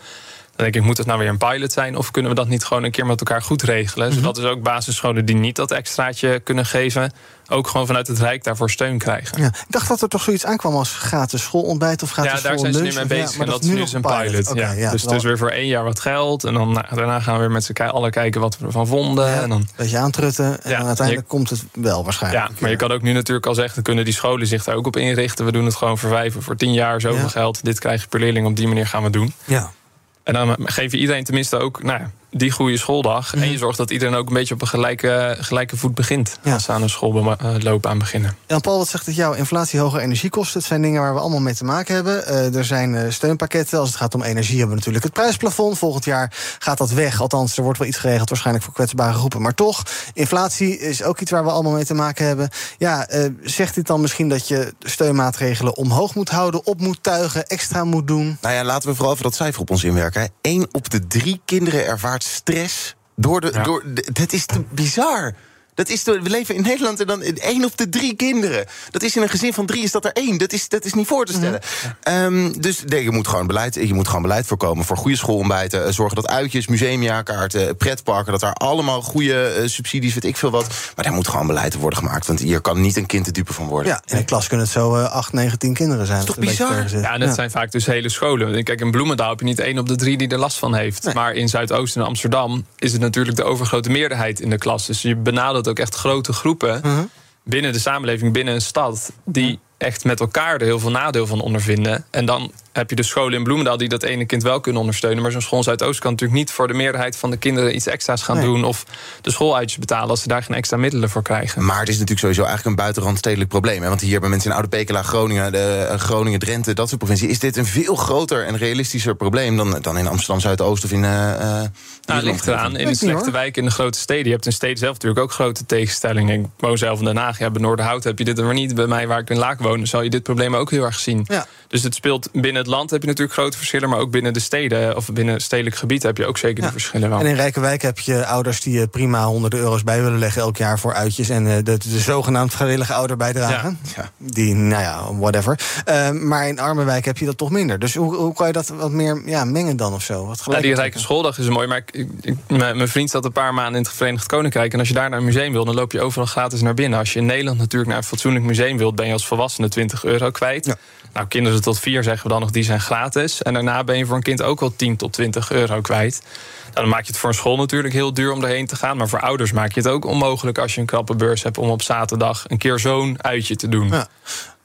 Dan denk ik, moet het nou weer een pilot zijn? Of kunnen we dat niet gewoon een keer met elkaar goed regelen? Zodat dus ook basisscholen die niet dat extraatje kunnen geven... ook gewoon vanuit het Rijk daarvoor steun krijgen. Ja, ik dacht dat er toch zoiets aankwam als gratis schoolontbijt of gratis Ja, daar zijn ze nu schoollunch. mee Ja, bezig. maar en dat is nu dus een pilot. Ja. Dus het wel is weer voor één jaar wat geld. En dan, nou, daarna gaan we weer met z'n allen kijken wat we ervan vonden. en dan, Een beetje aantrutten en Ja, dan uiteindelijk je- komt het wel waarschijnlijk. ja, maar je kan ook nu natuurlijk al zeggen... kunnen die scholen zich daar ook op inrichten. We doen het gewoon voor vijf of voor tien jaar zoveel Ja. geld. Dit krijg je per leerling, op die manier gaan we doen. Ja. En dan geef je iedereen tenminste ook nou, die goede schooldag. Mhm. En je zorgt dat iedereen ook een beetje op een gelijke, gelijke voet begint... als ze aan een schoolloop aan beginnen. Jan-Paul, wat zegt het jou? Inflatie, hoge energiekosten. Het zijn dingen waar we allemaal mee te maken hebben. Eh, er zijn eh, steunpakketten. Als het gaat om energie hebben we natuurlijk het prijsplafond. Volgend jaar gaat dat weg. Althans, er wordt wel iets geregeld waarschijnlijk voor kwetsbare groepen. Maar toch, inflatie is ook iets waar we allemaal mee te maken hebben. Ja, eh, zegt dit dan misschien dat je steunmaatregelen omhoog moet houden... op moet tuigen, extra moet doen? Nou ja, laten we vooral even dat cijfer op ons inwerken. Eén op de drie kinderen ervaart stress door de. Door de dat is te bizar. Dat is de, we leven in Nederland en dan één op de drie kinderen. Dat is in een gezin van drie is dat er één. Dat is, dat is niet voor te stellen. Ehm, dus nee, je moet gewoon beleid, je moet gewoon beleid voorkomen voor goede schoolontbijten. eh, Zorgen dat uitjes, museumjaarkaarten, pretparken, dat daar allemaal goede eh, subsidies, weet ik veel wat. Maar daar moet gewoon beleid worden gemaakt. Want hier kan niet een kind te dupe van worden. Ja, in een klas kunnen het zo eh 8, 9, 10 kinderen zijn. Dat is toch bizar? Ja, en dat zijn vaak dus hele scholen. Kijk, in Bloemendaal heb je niet één op de drie die er last van heeft. Maar in Zuidoosten en Amsterdam is het natuurlijk de overgrote meerderheid in de klas. Dus je benadert ook echt grote groepen Mhm. binnen de samenleving, binnen een stad, die echt met elkaar er heel veel nadeel van ondervinden. En dan heb je de scholen in Bloemendaal die dat ene kind wel kunnen ondersteunen. Maar zo'n school in Zuidoost kan natuurlijk niet voor de meerderheid van de kinderen iets extra's gaan Nee. doen. Of de schooluitjes betalen als ze daar geen extra middelen voor krijgen. Maar het is natuurlijk sowieso eigenlijk een buitenrandstedelijk probleem. Hè? Want hier bij mensen in Oude Pekela, Groningen, de, eh, Groningen, Drenthe, dat soort provincie, is dit een veel groter en realistischer probleem dan, dan in Amsterdam Zuidoost of in. eh, Nou, ligt eraan. In de slechte wijken in de grote steden. Je hebt in steden zelf natuurlijk ook grote tegenstellingen. Ik woon zelf in Den Haag. Ja, bij Noorderhout heb je dit er maar niet. Bij mij, waar ik in Laak woon, zal je dit probleem ook heel erg zien. Ja. Dus het speelt binnen het land heb je natuurlijk grote verschillen. Maar ook binnen de steden of binnen stedelijk gebied heb je ook zeker die verschillen wel. En in rijke wijk heb je ouders die je prima honderden euro's bij willen leggen elk jaar voor uitjes en eh, de, de, de zogenaamd vrijwillige ouderbijdrage. Die, nou ja, whatever. Eh, maar in arme wijk heb je dat toch minder. Dus hoe, hoe kan je dat wat meer ja, mengen dan of zo? Wat Ja, die rijke schooldag is mooi. Maar ik, ik- ik- mijn vriend zat een paar maanden in het Verenigd Koninkrijk. En als je daar naar een museum wil, dan loop je overal gratis naar binnen. Als je in Nederland natuurlijk naar een fatsoenlijk museum wilt, ben je als volwassene 20 euro kwijt. Nou, kinderen tot vier zeggen we dan nog, die zijn gratis. En daarna ben je voor een kind ook wel 10 tot 20 euro kwijt. Nou, dan maak je het voor een school natuurlijk heel duur om erheen te gaan. Maar voor ouders maak je het ook onmogelijk als je een krappe beurs hebt om op zaterdag een keer zo'n uitje te doen. Ja.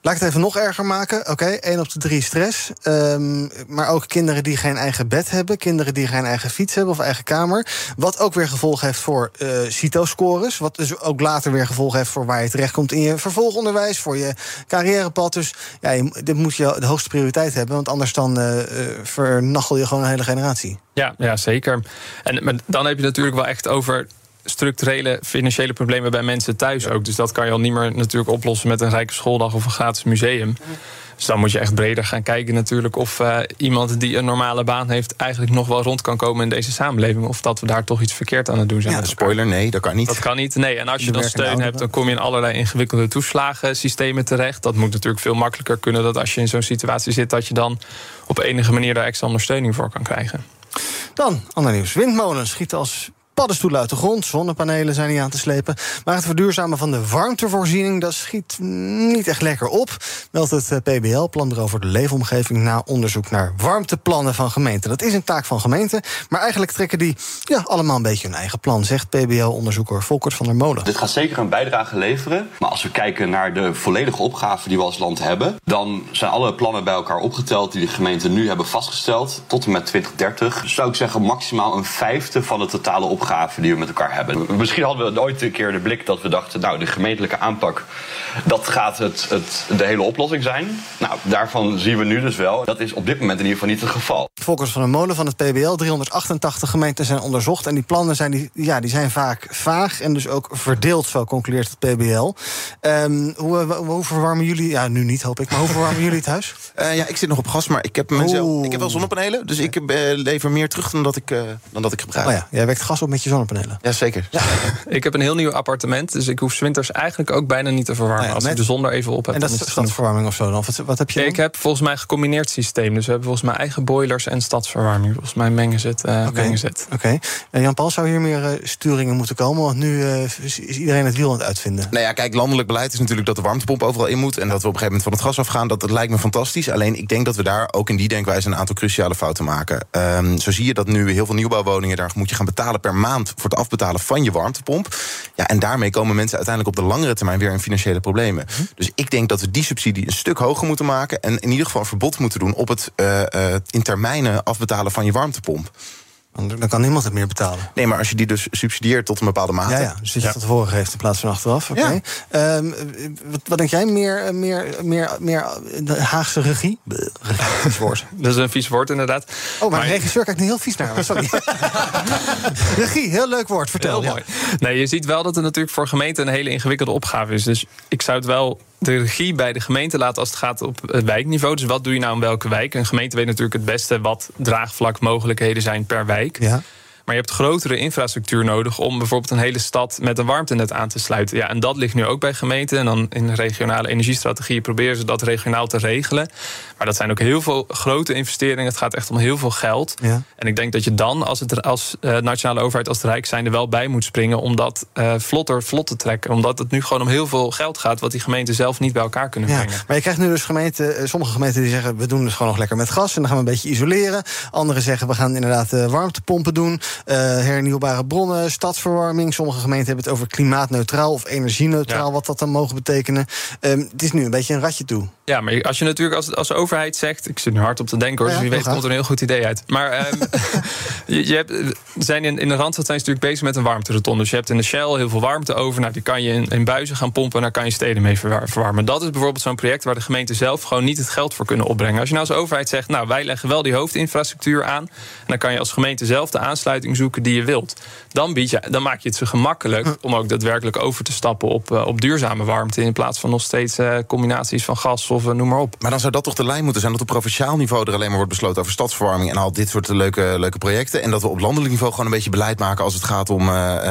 Laat ik het even nog erger maken. Oké, één op de drie stress. Ehm, maar ook kinderen die geen eigen bed hebben. Kinderen die geen eigen fiets hebben of eigen kamer. Wat ook weer gevolgen heeft voor CITO-scores. Wat dus ook later weer gevolgen heeft voor waar je terechtkomt in je vervolgonderwijs. Voor je carrièrepad. Dus ja, dit moet je de hoogste prioriteit hebben. Want anders dan vernachel je gewoon een hele generatie. Ja, ja zeker. En maar dan heb je natuurlijk wel echt over structurele financiële problemen bij mensen thuis ook. Dus dat kan je al niet meer natuurlijk oplossen met een rijke schooldag of een gratis museum. Dus dan moet je echt breder gaan kijken natuurlijk of uh, iemand die een normale baan heeft eigenlijk nog wel rond kan komen in deze samenleving. Of dat we daar toch iets verkeerd aan het doen zijn. Ja, spoiler, nee, dat kan niet. Dat kan niet. Nee, en als je dan steun hebt, dan kom je in allerlei ingewikkelde toeslagensystemen terecht. Dat moet natuurlijk veel makkelijker kunnen dat als je in zo'n situatie zit, dat je dan op enige manier daar extra ondersteuning voor kan krijgen. Dan, ander nieuws. Windmolens schieten als paddenstoelen uit de grond. Zonnepanelen zijn niet aan te slepen. Maar het verduurzamen van de warmtevoorziening... dat schiet niet echt lekker op. Meldt het eh, PBL, Planbureau voor de Leefomgeving... na onderzoek naar warmteplannen van gemeenten. Dat is een taak van gemeenten. Maar eigenlijk trekken die ja, allemaal een beetje hun eigen plan... zegt PBL-onderzoeker Volkert van der Molen. Dit gaat zeker een bijdrage leveren. Maar als we kijken naar de volledige opgave die we als land hebben... dan zijn alle plannen bij elkaar opgeteld... die de gemeenten nu hebben vastgesteld. Tot en met 2030 zou ik zeggen maximaal een vijfde van de totale opgave die we met elkaar hebben. Misschien hadden we ooit een keer de blik dat we dachten, nou, de gemeentelijke aanpak, dat gaat het, het, de hele oplossing zijn. Nou, daarvan zien we nu dus wel. Dat is op dit moment in ieder geval niet het geval. Volgens van de Molen van het PBL, 388 gemeenten zijn onderzocht. En die plannen zijn, die, ja, die zijn vaak vaag en dus ook verdeeld, zo concludeert het PBL. Um, hoe, hoe, verwarmen jullie, ja, nu niet hoop ik, maar hoe verwarmen jullie het huis? Uh, ja, ik zit nog op gas, maar ik heb, mezelf, ik heb wel zonnepanelen. Dus ik uh, lever meer terug dan dat ik, uh, dan dat ik gebruik. Oh ja, jij wekt gas op met je zonnepanelen. Jazeker. Ja. ik heb een heel nieuw appartement, dus ik hoef winters eigenlijk ook bijna niet te verwarmen. Nou ja, als ik de zon er even op heb. En dat is stadsverwarming of zo dan? Wat, wat heb je dan? Ik heb volgens mij een gecombineerd systeem. Dus we hebben volgens mij eigen boilers en stadsverwarming. Volgens mij mengen ze het. Uh, Oké. Okay. Okay. Jan-Paul, zou hier meer uh, sturingen moeten komen? Want nu uh, is iedereen het wiel aan het uitvinden. Nou ja, kijk, landelijk beleid is natuurlijk dat de warmtepomp overal in moet. En dat we op een gegeven moment van het gas afgaan. Dat, dat lijkt me fantastisch. Alleen ik denk dat we daar ook in die denkwijze een aantal cruciale fouten maken. Um, zo zie je dat nu heel veel nieuwbouwwoningen, daar moet je gaan betalen per maand voor het afbetalen van je warmtepomp. Ja, en daarmee komen mensen uiteindelijk op de langere termijn weer in financiële problemen. Hm. Dus ik denk dat we die subsidie een stuk hoger moeten maken. En in ieder geval een verbod moeten doen op het uh, uh, in termijnen afbetalen van je warmtepomp. Dan kan niemand het meer betalen. Nee, maar als je die dus subsidieert tot een bepaalde mate. Ja, ja dus dat je ja. van tevoren geeft in plaats van achteraf. Okay. Ja. Um, wat, wat, denk jij? Meer, meer, meer, meer de Haagse regie? Vies woord. dat is een vies woord, inderdaad. Oh, maar, maar... regisseur kijkt niet heel vies naar. Sorry. regie, heel leuk woord. Vertel. Heel mooi. Nee, je ziet wel dat het natuurlijk voor gemeenten een hele ingewikkelde opgave is. Dus ik zou het wel de regie bij de gemeente laten als het gaat op het wijkniveau. Dus wat doe je nou in welke wijk? Een gemeente weet natuurlijk het beste wat draagvlakmogelijkheden zijn per wijk. Ja. Maar je hebt grotere infrastructuur nodig om bijvoorbeeld een hele stad met een warmtenet aan te sluiten. Ja, en dat ligt nu ook bij gemeenten. En dan in regionale energiestrategieën proberen ze dat regionaal te regelen. Maar dat zijn ook heel veel grote investeringen. Het gaat echt om heel veel geld. Ja. En ik denk dat je dan als, het, als uh, nationale overheid, als het Rijk zijn, er wel bij moet springen om dat uh, vlotter vlot te trekken. Omdat het nu gewoon om heel veel geld gaat, wat die gemeenten zelf niet bij elkaar kunnen ja. brengen. Maar je krijgt nu dus gemeenten, sommige gemeenten die zeggen we doen het gewoon nog lekker met gas en dan gaan we een beetje isoleren. Anderen zeggen we gaan inderdaad warmtepompen doen. Uh, hernieuwbare bronnen, stadsverwarming. Sommige gemeenten hebben het over klimaatneutraal of energieneutraal, ja. wat dat dan mogen betekenen. Um, het is nu een beetje een ratje toe. Ja, maar als je natuurlijk als, als overheid zegt. Ik zit nu hard op te denken hoor, dus wie weet komt er een heel goed idee uit. Maar um, je, je hebt, zijn in, in de Randstad zijn ze natuurlijk bezig met een warmterotonde. Dus je hebt in de Shell heel veel warmte over. Nou, die kan je in, in buizen gaan pompen en daar kan je steden mee verwarmen. Dat is bijvoorbeeld zo'n project waar de gemeenten zelf gewoon niet het geld voor kunnen opbrengen. Als je nou als overheid zegt, nou wij leggen wel die hoofdinfrastructuur aan. En dan kan je als gemeente zelf de aansluiting zoeken die je wilt. Dan, bied je, dan maak je het zo gemakkelijk om ook daadwerkelijk over te stappen op, uh, op duurzame warmte. In plaats van nog steeds uh, combinaties van gas of uh, noem maar op. Maar dan zou dat toch de lijn moeten zijn dat op provinciaal niveau er alleen maar wordt besloten over stadsverwarming en al dit soort leuke, leuke projecten. En dat we op landelijk niveau gewoon een beetje beleid maken als het gaat om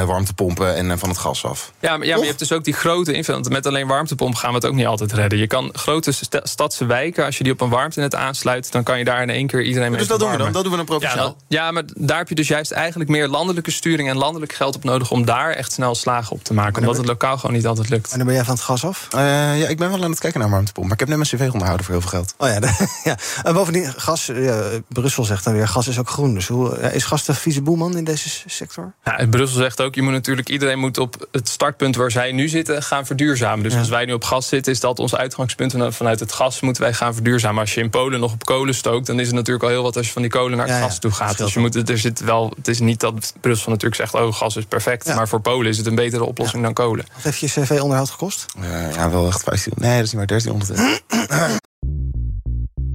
warmtepompen en van het gas af. Ja, maar, ja, maar je hebt dus ook die grote invulling. Met alleen warmtepomp gaan we het ook niet altijd redden. Je kan grote st stadse wijken, als je die op een warmtenet aansluit, dan kan je daar in één keer iedereen mee Dus dat doen we dan? Dat doen we dan provinciaal? Ja, ja, maar daar heb je dus juist eigenlijk meer landelijke sturing en landelijk geld op nodig om daar echt snel slagen op te maken. Omdat het lokaal gewoon niet altijd lukt. En dan ben jij van het gas af? Uh, ja, ik ben wel aan het kijken naar warmtepomp. Maar ik heb net mijn cv onderhouden voor heel veel geld. Oh ja, de, ja. En bovendien, gas, ja, Brussel zegt dan weer, gas is ook groen. Dus hoe, is gas de vieze boeman in deze sector? Ja, Brussel zegt ook, je moet natuurlijk, iedereen moet op het startpunt waar zij nu zitten gaan verduurzamen. Dus ja. als wij nu op gas zitten, is dat ons uitgangspunt. En vanuit het gas moeten wij gaan verduurzamen. Als je in Polen nog op kolen stookt, dan is het natuurlijk al heel wat als je van die kolen naar het gas toe gaat. Dus je moet, er zit wel, het is niet dat Brussel natuurlijk zegt, oh, gas is perfect. Maar voor Polen is het een betere oplossing dan kolen. Wat heeft je cv-onderhoud gekost? Uh, ja, wel echt 15. Nee, dat is niet maar 1300.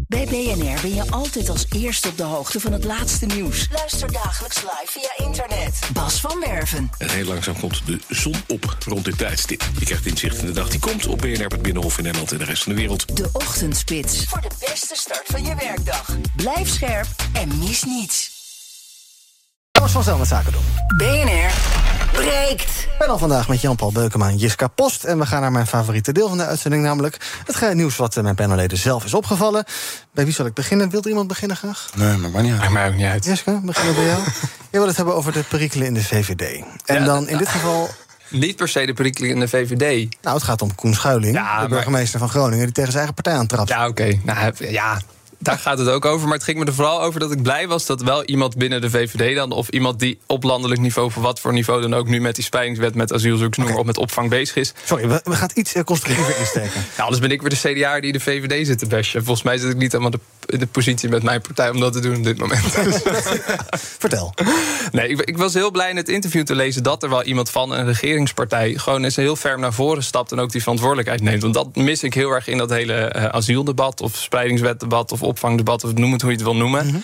Bij BNR ben je altijd als eerste op de hoogte van het laatste nieuws. Luister dagelijks live via internet. Bas van Werven. En heel langzaam komt de zon op rond dit tijdstip. Je krijgt inzicht in de dag die komt op BNR, het Binnenhof in Nederland en de rest van de wereld. De Ochtendspits. Voor de beste start van je werkdag. Blijf scherp en mis niets. Thomas van Zel met Zaken doen. BNR breekt. Ik ben al vandaag met Jan-Paul Beukema en Jiska Post. En we gaan naar mijn favoriete deel van de uitzending, namelijk het geheim nieuws wat eh, mijn panelleden zelf is opgevallen. Bij wie zal ik beginnen? Wilt iemand beginnen graag? Nee, maar maar niet uit. Maakt mij ook niet uit. Jiska, beginnen bij jou. Je wil het hebben over de perikelen in de VVD. En Ja, dan in dit geval. Niet per se de perikelen in de VVD. Nou, het gaat om Koen Schuiling, Ja, de maar- burgemeester van Groningen, die tegen zijn eigen partij aantrapt. Ja, oké. Nou, ja, daar gaat het ook over. Maar het ging me er vooral over dat ik blij was dat wel iemand binnen de VVD dan... of iemand die op landelijk niveau, voor wat voor niveau dan ook... nu met die spreidingswet, met asielzoekers, noem op, met opvang bezig is. Sorry, we, we gaan iets eh, constructiever insteken. Ja, anders ben ik weer de CDA die de VVD zit te bashen. Volgens mij zit ik niet helemaal de, in de positie met mijn partij om dat te doen op dit moment. Vertel. Nee, ik, ik was heel blij in het interview te lezen dat er wel iemand van een regeringspartij gewoon eens heel ferm naar voren stapt en ook die verantwoordelijkheid neemt. Want dat mis ik heel erg in dat hele eh, asieldebat of spreidingswetdebat of opvangdebat, of noem het hoe je het wil noemen.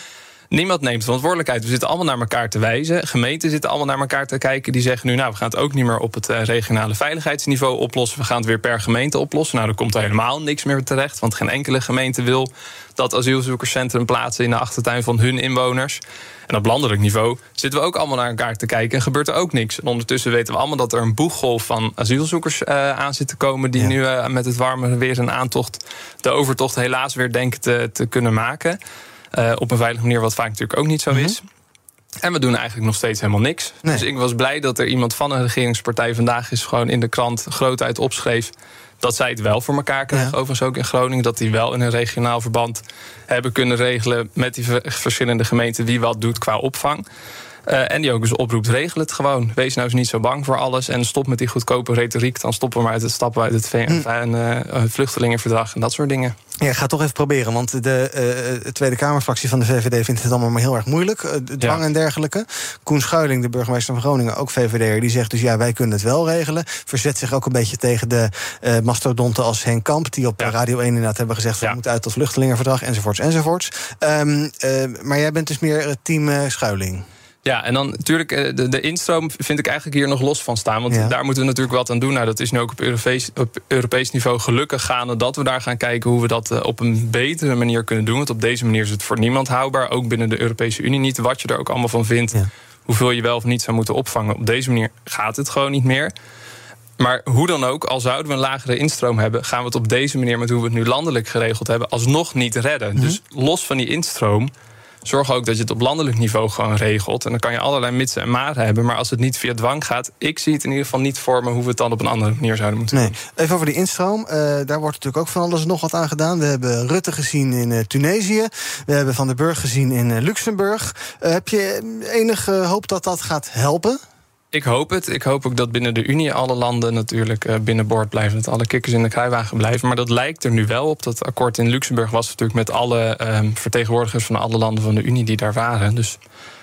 Niemand neemt verantwoordelijkheid. We zitten allemaal naar elkaar te wijzen. Gemeenten zitten allemaal naar elkaar te kijken. Die zeggen nu, nou, we gaan het ook niet meer op het eh, regionale veiligheidsniveau oplossen. We gaan het weer per gemeente oplossen. Nou, er komt er helemaal niks meer terecht. Want geen enkele gemeente wil dat asielzoekerscentrum plaatsen in de achtertuin van hun inwoners. En op landelijk niveau zitten we ook allemaal naar elkaar te kijken en gebeurt er ook niks. En ondertussen weten we allemaal dat er een boeggolf van asielzoekers eh, aan zit te komen. die nu eh, met het warme weer een aantocht, de overtocht helaas weer denken te, te kunnen maken. Eh, op een veilige manier, wat vaak natuurlijk ook niet zo is. En we doen eigenlijk nog steeds helemaal niks. Dus ik was blij dat er iemand van een regeringspartij vandaag is gewoon in de krant groot uit opschreef. Dat zij het wel voor elkaar krijgen, overigens ook in Groningen. Dat die wel in een regionaal verband hebben kunnen regelen met die ver- verschillende gemeenten wie wat doet qua opvang. Eh, en die ook eens oproept, regel het gewoon. Wees nou eens niet zo bang voor alles. En stop met die goedkope retoriek. Dan stoppen we maar uit het stappen uit het VN, eh, vluchtelingenverdrag en dat soort dingen. Ja, ik ga het toch even proberen, want de eh, Tweede Kamerfractie van de VVD vindt het allemaal maar heel erg moeilijk. de dwang Ja. en dergelijke. Koen Schuiling, de burgemeester van Groningen, ook VVD'er, die zegt dus ja, wij kunnen het wel regelen. Verzet zich ook een beetje tegen de mastodonten als Henk Kamp, die op Radio 1 inderdaad hebben gezegd: we moeten uit tot vluchtelingenverdrag, enzovoorts, enzovoorts. Ehm, eh, maar jij bent dus meer eh, team Schuiling. Ja, en dan natuurlijk eh, de, de instroom vind ik eigenlijk hier nog los van staan. Want Ja. daar moeten we natuurlijk wat aan doen. Nou, dat is nu ook op Europees, op Europees niveau gelukkig gaande... dat we daar gaan kijken hoe we dat eh, op een betere manier kunnen doen. Want op deze manier is het voor niemand houdbaar. Ook binnen de Europese Unie niet. Wat je er ook allemaal van vindt. Hoeveel je wel of niet zou moeten opvangen. Op deze manier gaat het gewoon niet meer. Maar hoe dan ook, al zouden we een lagere instroom hebben... gaan we het op deze manier, met hoe we het nu landelijk geregeld hebben... alsnog niet redden. Mhm. Dus los van die instroom... Zorg ook dat je het op landelijk niveau gewoon regelt. En dan kan je allerlei mitsen en maren hebben. Maar als het niet via dwang gaat, ik zie het in ieder geval niet voor me hoe we het dan op een andere manier zouden moeten Nee, even over die instroom. Eh, daar wordt natuurlijk ook van alles nog wat aan gedaan. We hebben Rutte gezien in eh, Tunesië. We hebben Van der Burg gezien in eh, Luxemburg. Heb je enige hoop dat dat gaat helpen? Ik hoop het. Ik hoop ook dat binnen de Unie alle landen natuurlijk eh, binnenboord blijven. Dat alle kikkers in de kruiwagen blijven. Maar dat lijkt er nu wel op. Dat akkoord in Luxemburg was natuurlijk met alle ehm, vertegenwoordigers van alle landen van de Unie die daar waren. Dus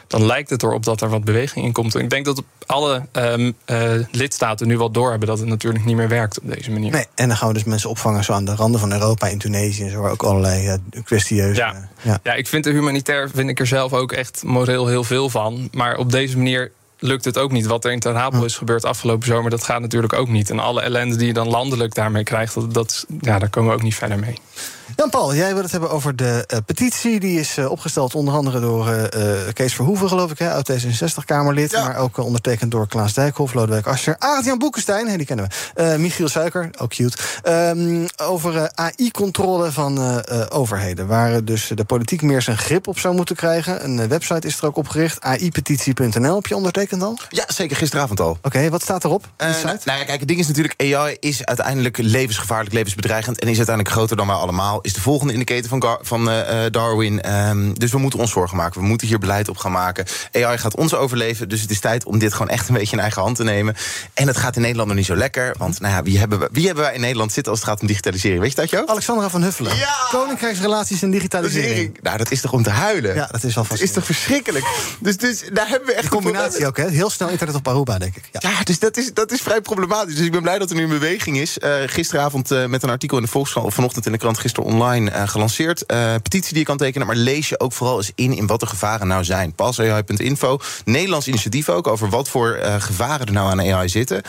dan lijkt het erop dat er wat beweging in komt. En ik denk dat alle ehm, eh, lidstaten nu wel doorhebben dat het natuurlijk niet meer werkt op deze manier. Nee, en dan gaan we dus mensen opvangen zo aan de randen van Europa, in Tunesië en zo, waar ook allerlei eh, kwestieuze. Ja. ja. Ja, ik vind de humanitair vind ik er zelf ook echt moreel heel veel van. Maar op deze manier lukt het ook niet. Wat er in Ter Apel is gebeurd afgelopen zomer, dat gaat natuurlijk ook niet. En alle ellende die je dan landelijk daarmee krijgt, dat, dat, ja, daar komen we ook niet verder mee. Jan-Paul, jij wil het hebben over de eh, petitie. Die is eh, opgesteld onder andere door eh, Kees Verhoeven, geloof ik, hè, oud D66-Kamerlid. Maar ook ondertekend door Klaas Dijkhoff, Lodewijk Asscher, Arend-Jan Boekenstein, die kennen we. Michiel Suiker, ook cute. Ehm, over AI-controle van overheden. Waar dus de politiek meer zijn grip op zou moeten krijgen. Een website is er ook opgericht, aipetitie.nl. Heb je ondertekend al? Ja, zeker gisteravond al. Oké, wat staat erop? Nou ja, kijk, het ding is natuurlijk, AI is uiteindelijk levensgevaarlijk, levensbedreigend en is uiteindelijk groter dan wij allemaal. Is de volgende in de keten van, Gar- van eh, eh, Darwin. Ehm, dus we moeten ons zorgen maken. We moeten hier beleid op gaan maken. AI gaat ons overleven, dus het is tijd om dit gewoon echt een beetje in eigen hand te nemen. En het gaat in Nederland nog niet zo lekker, want nou ja, wie, hebben we, wie hebben wij in Nederland zitten als het gaat om digitalisering? Weet je dat, Jo? Alexandra van Huffelen. Koninkrijksrelaties en digitalisering. Nou, dat is toch om te huilen? Ja, dat is wel Dat is toch verschrikkelijk? Dus, dus daar hebben we echt Die combinatie ook, hè? Heel snel internet op Aruba, denk ik. Ja, Ja, dus dat is, dat is vrij problematisch. Dus ik ben blij dat er nu een beweging is. Eh, gisteravond met een artikel in de Volkskrant... of vanochtend in de krant, gisteren online eh, gelanceerd. Eh, petitie die je kan tekenen, maar lees je ook vooral eens in... in wat de gevaren nou zijn. PalsAI.info, Nederlands initiatief ook... over wat voor eh, gevaren er nou aan AI zitten.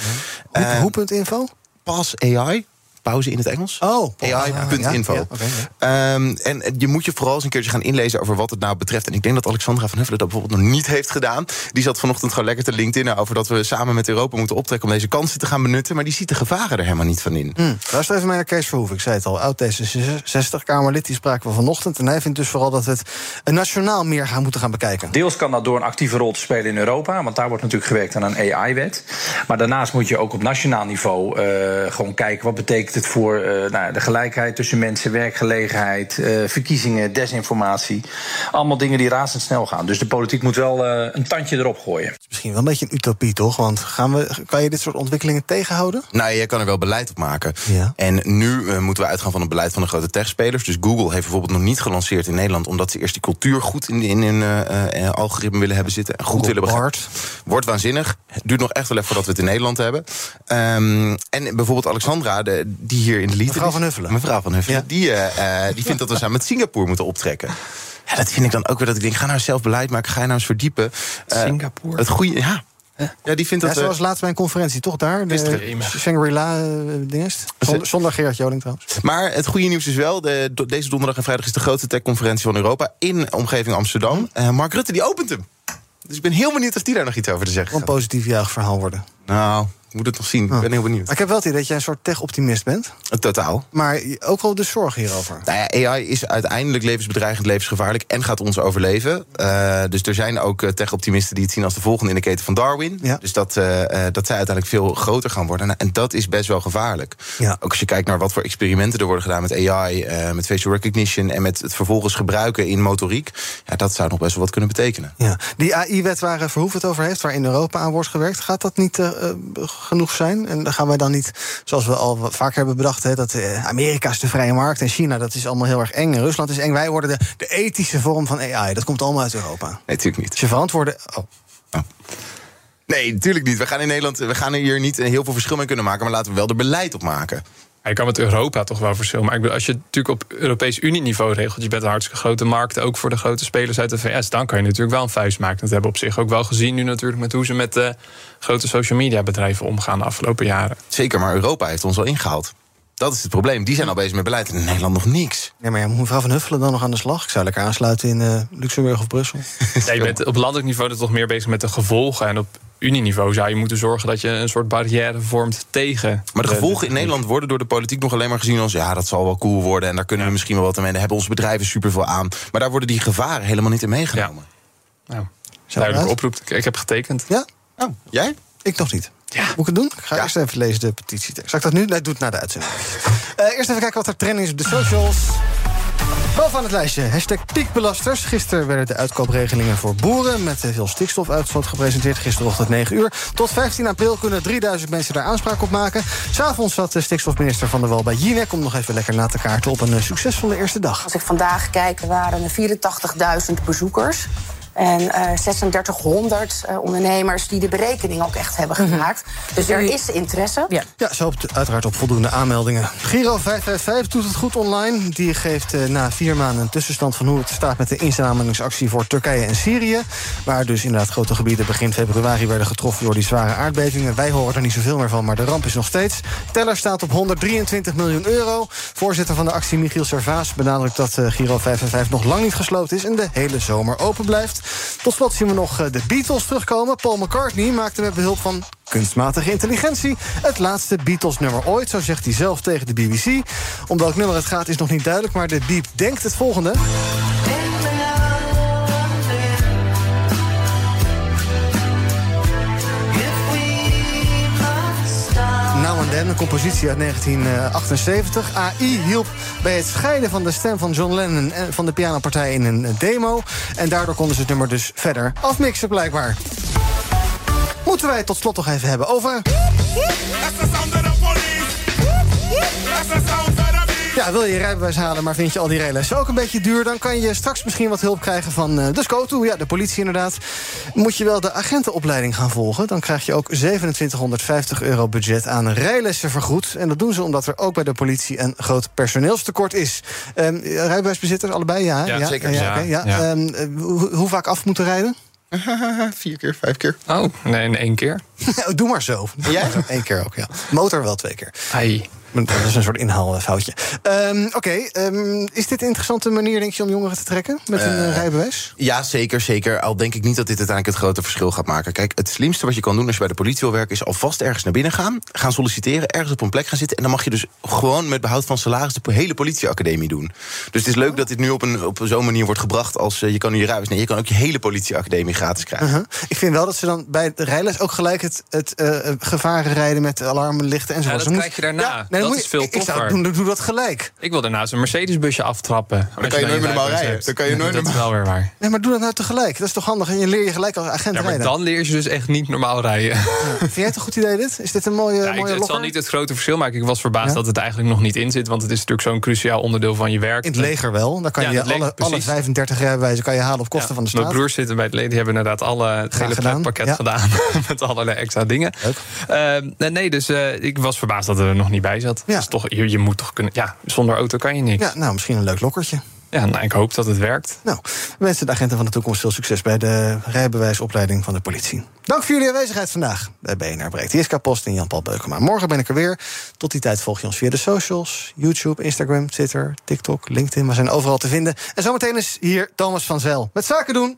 Hoe- Hoe.info? Pas AI, pauze in het Engels. Oh, AI.info. ja, ja, oké, ja. Ehm, en je moet je vooral eens een keertje gaan inlezen over wat het nou betreft. En ik denk dat Alexandra van Huffelen dat bijvoorbeeld nog niet heeft gedaan. Die zat vanochtend gewoon lekker te LinkedIn over dat we samen met Europa moeten optrekken om deze kansen te gaan benutten. Maar die ziet de gevaren er helemaal niet van in. Hm. Luister even naar Kees Verhoeven. Ik zei het al, oud D66-Kamerlid. Die spraken we vanochtend. En hij vindt dus vooral dat we het nationaal meer gaan moeten gaan bekijken. Deels kan dat door een actieve rol te spelen in Europa, want daar wordt natuurlijk gewerkt aan een AI-wet. Maar daarnaast moet je ook op nationaal niveau eh, gewoon kijken wat betekent het voor eh, nou, de gelijkheid tussen mensen, werkgelegenheid, eh, verkiezingen, desinformatie. Allemaal dingen die razendsnel gaan. Dus de politiek moet wel eh, een tandje erop gooien. Misschien wel een beetje een utopie, toch? Want gaan we, kan je dit soort ontwikkelingen tegenhouden? Nou, je kan er wel beleid op maken. Ja. En nu eh, moeten we uitgaan van het beleid van de grote techspelers. Dus Google heeft bijvoorbeeld nog niet gelanceerd in Nederland... omdat ze eerst die cultuur goed in, in hun eh, eh, algoritme willen hebben zitten. En goed Google willen begrijpen. Wordt waanzinnig. Het duurt nog echt wel even voordat we het in Nederland hebben. Ehm, en bijvoorbeeld Alexandra, de, die hier in de lied Mevrouw van Huffelen. Mevrouw van Huffelen. Die, eh, eh, die vindt dat we samen met Singapore moeten optrekken. Ja, dat vind ik dan ook weer dat ik denk, ga nou zelf beleid maken, ga je nou eens verdiepen. Eh, Singapore? Het goede, ja. Ja, die vindt Ja, dat... we- zoals laatst bij een conferentie, toch daar? De Gisteren. Shangri-La eh, dingest. Zonder, zonder Gerard Joling trouwens. Maar het goede nieuws is wel, de, deze donderdag en vrijdag is de grootste techconferentie van Europa in omgeving Amsterdam. Mark Rutte die opent hem. Dus ik ben heel benieuwd of die daar nog iets over te zeggen Een positief juichverhaal worden. Nou, ik moet het nog zien. Ik ben heel benieuwd. Maar ik heb wel het idee dat jij een soort tech-optimist bent. Totaal. Maar ook wel dus zorgen hierover. Nou ja, AI is uiteindelijk levensbedreigend, levensgevaarlijk en gaat ons overleven. Eh, dus er zijn ook eh, tech-optimisten die het zien als de volgende in de keten van Darwin. Dus dat, eh, eh, dat zij uiteindelijk veel groter gaan worden. Nou, En dat is best wel gevaarlijk. Ja. Ook als je kijkt naar wat voor experimenten er worden gedaan met AI, eh, met facial recognition en met het vervolgens gebruiken in motoriek. Ja, dat zou nog best wel wat kunnen betekenen. Ja. Die AI-wet waar Verhoeven het over heeft, waar in Europa aan wordt gewerkt, gaat dat niet eh, eh, genoeg zijn? En dan gaan wij dan niet, zoals we al wat vaker hebben bedacht, hè, dat eh, Amerika is de vrije markt en China dat is allemaal heel erg eng. En Rusland is eng. Wij worden de, de ethische vorm van AI. Dat komt allemaal uit Europa. Nee, natuurlijk niet. Als je verantwoorden. Oh. Nee, natuurlijk niet. We gaan in Nederland, we gaan hier niet heel veel verschil mee kunnen maken, maar laten we wel er beleid op maken. Je kan met Europa toch wel verschillen. Maar ik als je natuurlijk op Europees Unie-niveau regelt... je bent een hartstikke grote markt, ook voor de grote spelers uit de VS... dan kan je natuurlijk wel een vuist maken. Dat hebben we op zich ook wel gezien nu natuurlijk... met hoe ze met de grote social media bedrijven omgaan de afgelopen jaren. Zeker, maar Europa heeft ons al ingehaald. Dat is het probleem. Die zijn al bezig met beleid en in Nederland nog niks. Nee, maar ja, moet mevrouw Van Huffelen dan nog aan de slag? Ik zou lekker aansluiten in eh, Luxemburg of Brussel. Ja, je bent op landelijk niveau er toch meer bezig met de gevolgen... en op Unieniveau zou je moeten zorgen dat je een soort barrière vormt tegen... Maar de gevolgen in Nederland worden door de politiek nog alleen maar gezien als... ja, dat zal wel cool worden en daar kunnen we misschien wel wat mee. Daar hebben onze bedrijven superveel aan. Maar daar worden die gevaren helemaal niet in meegenomen. Nou, duidelijke oproep. Ik, ik heb getekend. Ja? Oh, jij? Ik nog niet. Moet ik het doen? Ik ga eerst even lezen de petitietekst. Zal ik dat nu? Nee, doe het na de uitzending. Eh, eerst even kijken wat er trending is op de socials. Bovenaan het lijstje, hashtag piekbelasters. Gisteren werden de uitkoopregelingen voor boeren... met veel stikstofuitstoot gepresenteerd, gisterochtend 9 uur. Tot 15 april kunnen 3000 mensen daar aanspraak op maken. S'avonds zat de stikstofminister Van der Wal bij Jinek... om nog even lekker na te kaarten op een eh, succesvolle eerste dag. Als ik vandaag kijk, waren er 84.000 bezoekers. En eh 3600 eh, ondernemers die de berekening ook echt hebben gemaakt. Dus er is interesse. Ja, ze hoopt uiteraard op voldoende aanmeldingen. Giro 555 doet het goed online. Die geeft eh, na vier maanden een tussenstand van hoe het staat met de inzamelingsactie voor Turkije en Syrië. Waar dus inderdaad grote gebieden begin februari werden getroffen door die zware aardbevingen. Wij horen er niet zoveel meer van, maar de ramp is nog steeds. Teller staat op 123 miljoen euro. Voorzitter van de actie Michiel Servaas benadrukt dat eh, Giro 555 nog lang niet gesloten is en de hele zomer open blijft. Tot slot zien we nog eh, de Beatles terugkomen. Paul McCartney maakte met behulp van kunstmatige intelligentie het laatste Beatles-nummer ooit, zo zegt hij zelf tegen de BBC. Om welk nummer het gaat is nog niet duidelijk, maar de Beep denkt het volgende. Een compositie uit 1978. AI hielp bij het scheiden van de stem van John Lennon en van de pianopartij in een demo. En daardoor konden ze het nummer dus verder afmixen, blijkbaar. Moeten wij het tot slot nog even hebben over. Ja, wil je je rijbewijs halen, maar vind je al die rijlessen ook een beetje duur... dan kan je straks misschien wat hulp krijgen van uh, de SCOTO, ja, de politie inderdaad. Moet je wel de agentenopleiding gaan volgen... dan krijg je ook 2750 euro budget aan rijlessen vergoed. En dat doen ze omdat er ook bij de politie een groot personeelstekort is. Um, rijbewijsbezitters, allebei, ja? Ja, zeker. Ja, Ja, oké, ja. ja. Ehm, hoe, hoe vaak af moeten rijden? Vier keer, vijf keer. Oh, nee, in één keer. Doe maar zo. Jij? Eén keer ook, ja. Motor wel twee keer. Ai. Dat is een soort inhaalfoutje. Ehm, Oké, ehm, is dit een interessante manier, denk je, om jongeren te trekken met een eh, Eh, rijbewijs? Ja, zeker, zeker. Al denk ik niet dat dit uiteindelijk het grote verschil gaat maken. Kijk, het slimste wat je kan doen als je bij de politie wil werken... is alvast ergens naar binnen gaan, gaan solliciteren... ergens op een plek gaan zitten... en dan mag je dus gewoon met behoud van salaris... de hele politieacademie doen. Dus het is leuk dat dit nu op, een, op zo'n manier wordt gebracht... als eh, je kan nu je rijbewijs... Nee, je kan ook je hele politieacademie gratis krijgen. Uh-huh. Ik vind wel dat ze dan bij de rijles ook gelijk het, het eh, gevaren rijden met alarmlichten enzovoort. Ja, dat krijg je daarna. Ja, nee, dan Dat moet is veel ik, ik zou toffer. doen, doe dat gelijk. Ik wil daarnaast een Mercedesbusje aftrappen. dan kan je nooit meer normaal rijden. Dan kan je nooit Dat is wel weer waar. Nee, maar doe dat nou tegelijk. Dat is toch handig? En je leer je gelijk als agent Ja, maar rijden. dan leer je dus echt niet normaal rijden. Vind jij het een goed idee, dit? Is dit een mooie, Ja, ik, mooie het zal niet het grote verschil maken. Ik was verbaasd Ja? dat het eigenlijk nog niet in zit. Want het is natuurlijk zo'n cruciaal onderdeel van je werk. In het leger wel. Dan kan Ja, je leger, alle, alle precies. 35 rijbewijzen kan je halen op kosten van de staat. Mijn broers zitten bij het leden. Die hebben inderdaad alle, het hele pakket gedaan. Met allerlei extra dingen. Eh, nee, dus eh, ik was verbaasd dat het er nog niet bij zat. Dus toch, je, je moet toch kunnen... Ja, zonder auto kan je niks. Ja, nou, misschien een leuk lokkertje. Ja, nou, ik hoop dat het werkt. Nou, we wensen de agenten van de toekomst veel succes bij de rijbewijsopleiding van de politie. Dank voor jullie aanwezigheid vandaag bij BNR Breekt. Jiska Post en Jan-Paul Beukema. Morgen ben ik er weer. Tot die tijd volg je ons via de socials. YouTube, Instagram, Twitter, TikTok, LinkedIn. We zijn overal te vinden. En zometeen is hier Thomas van Zel met Zaken doen.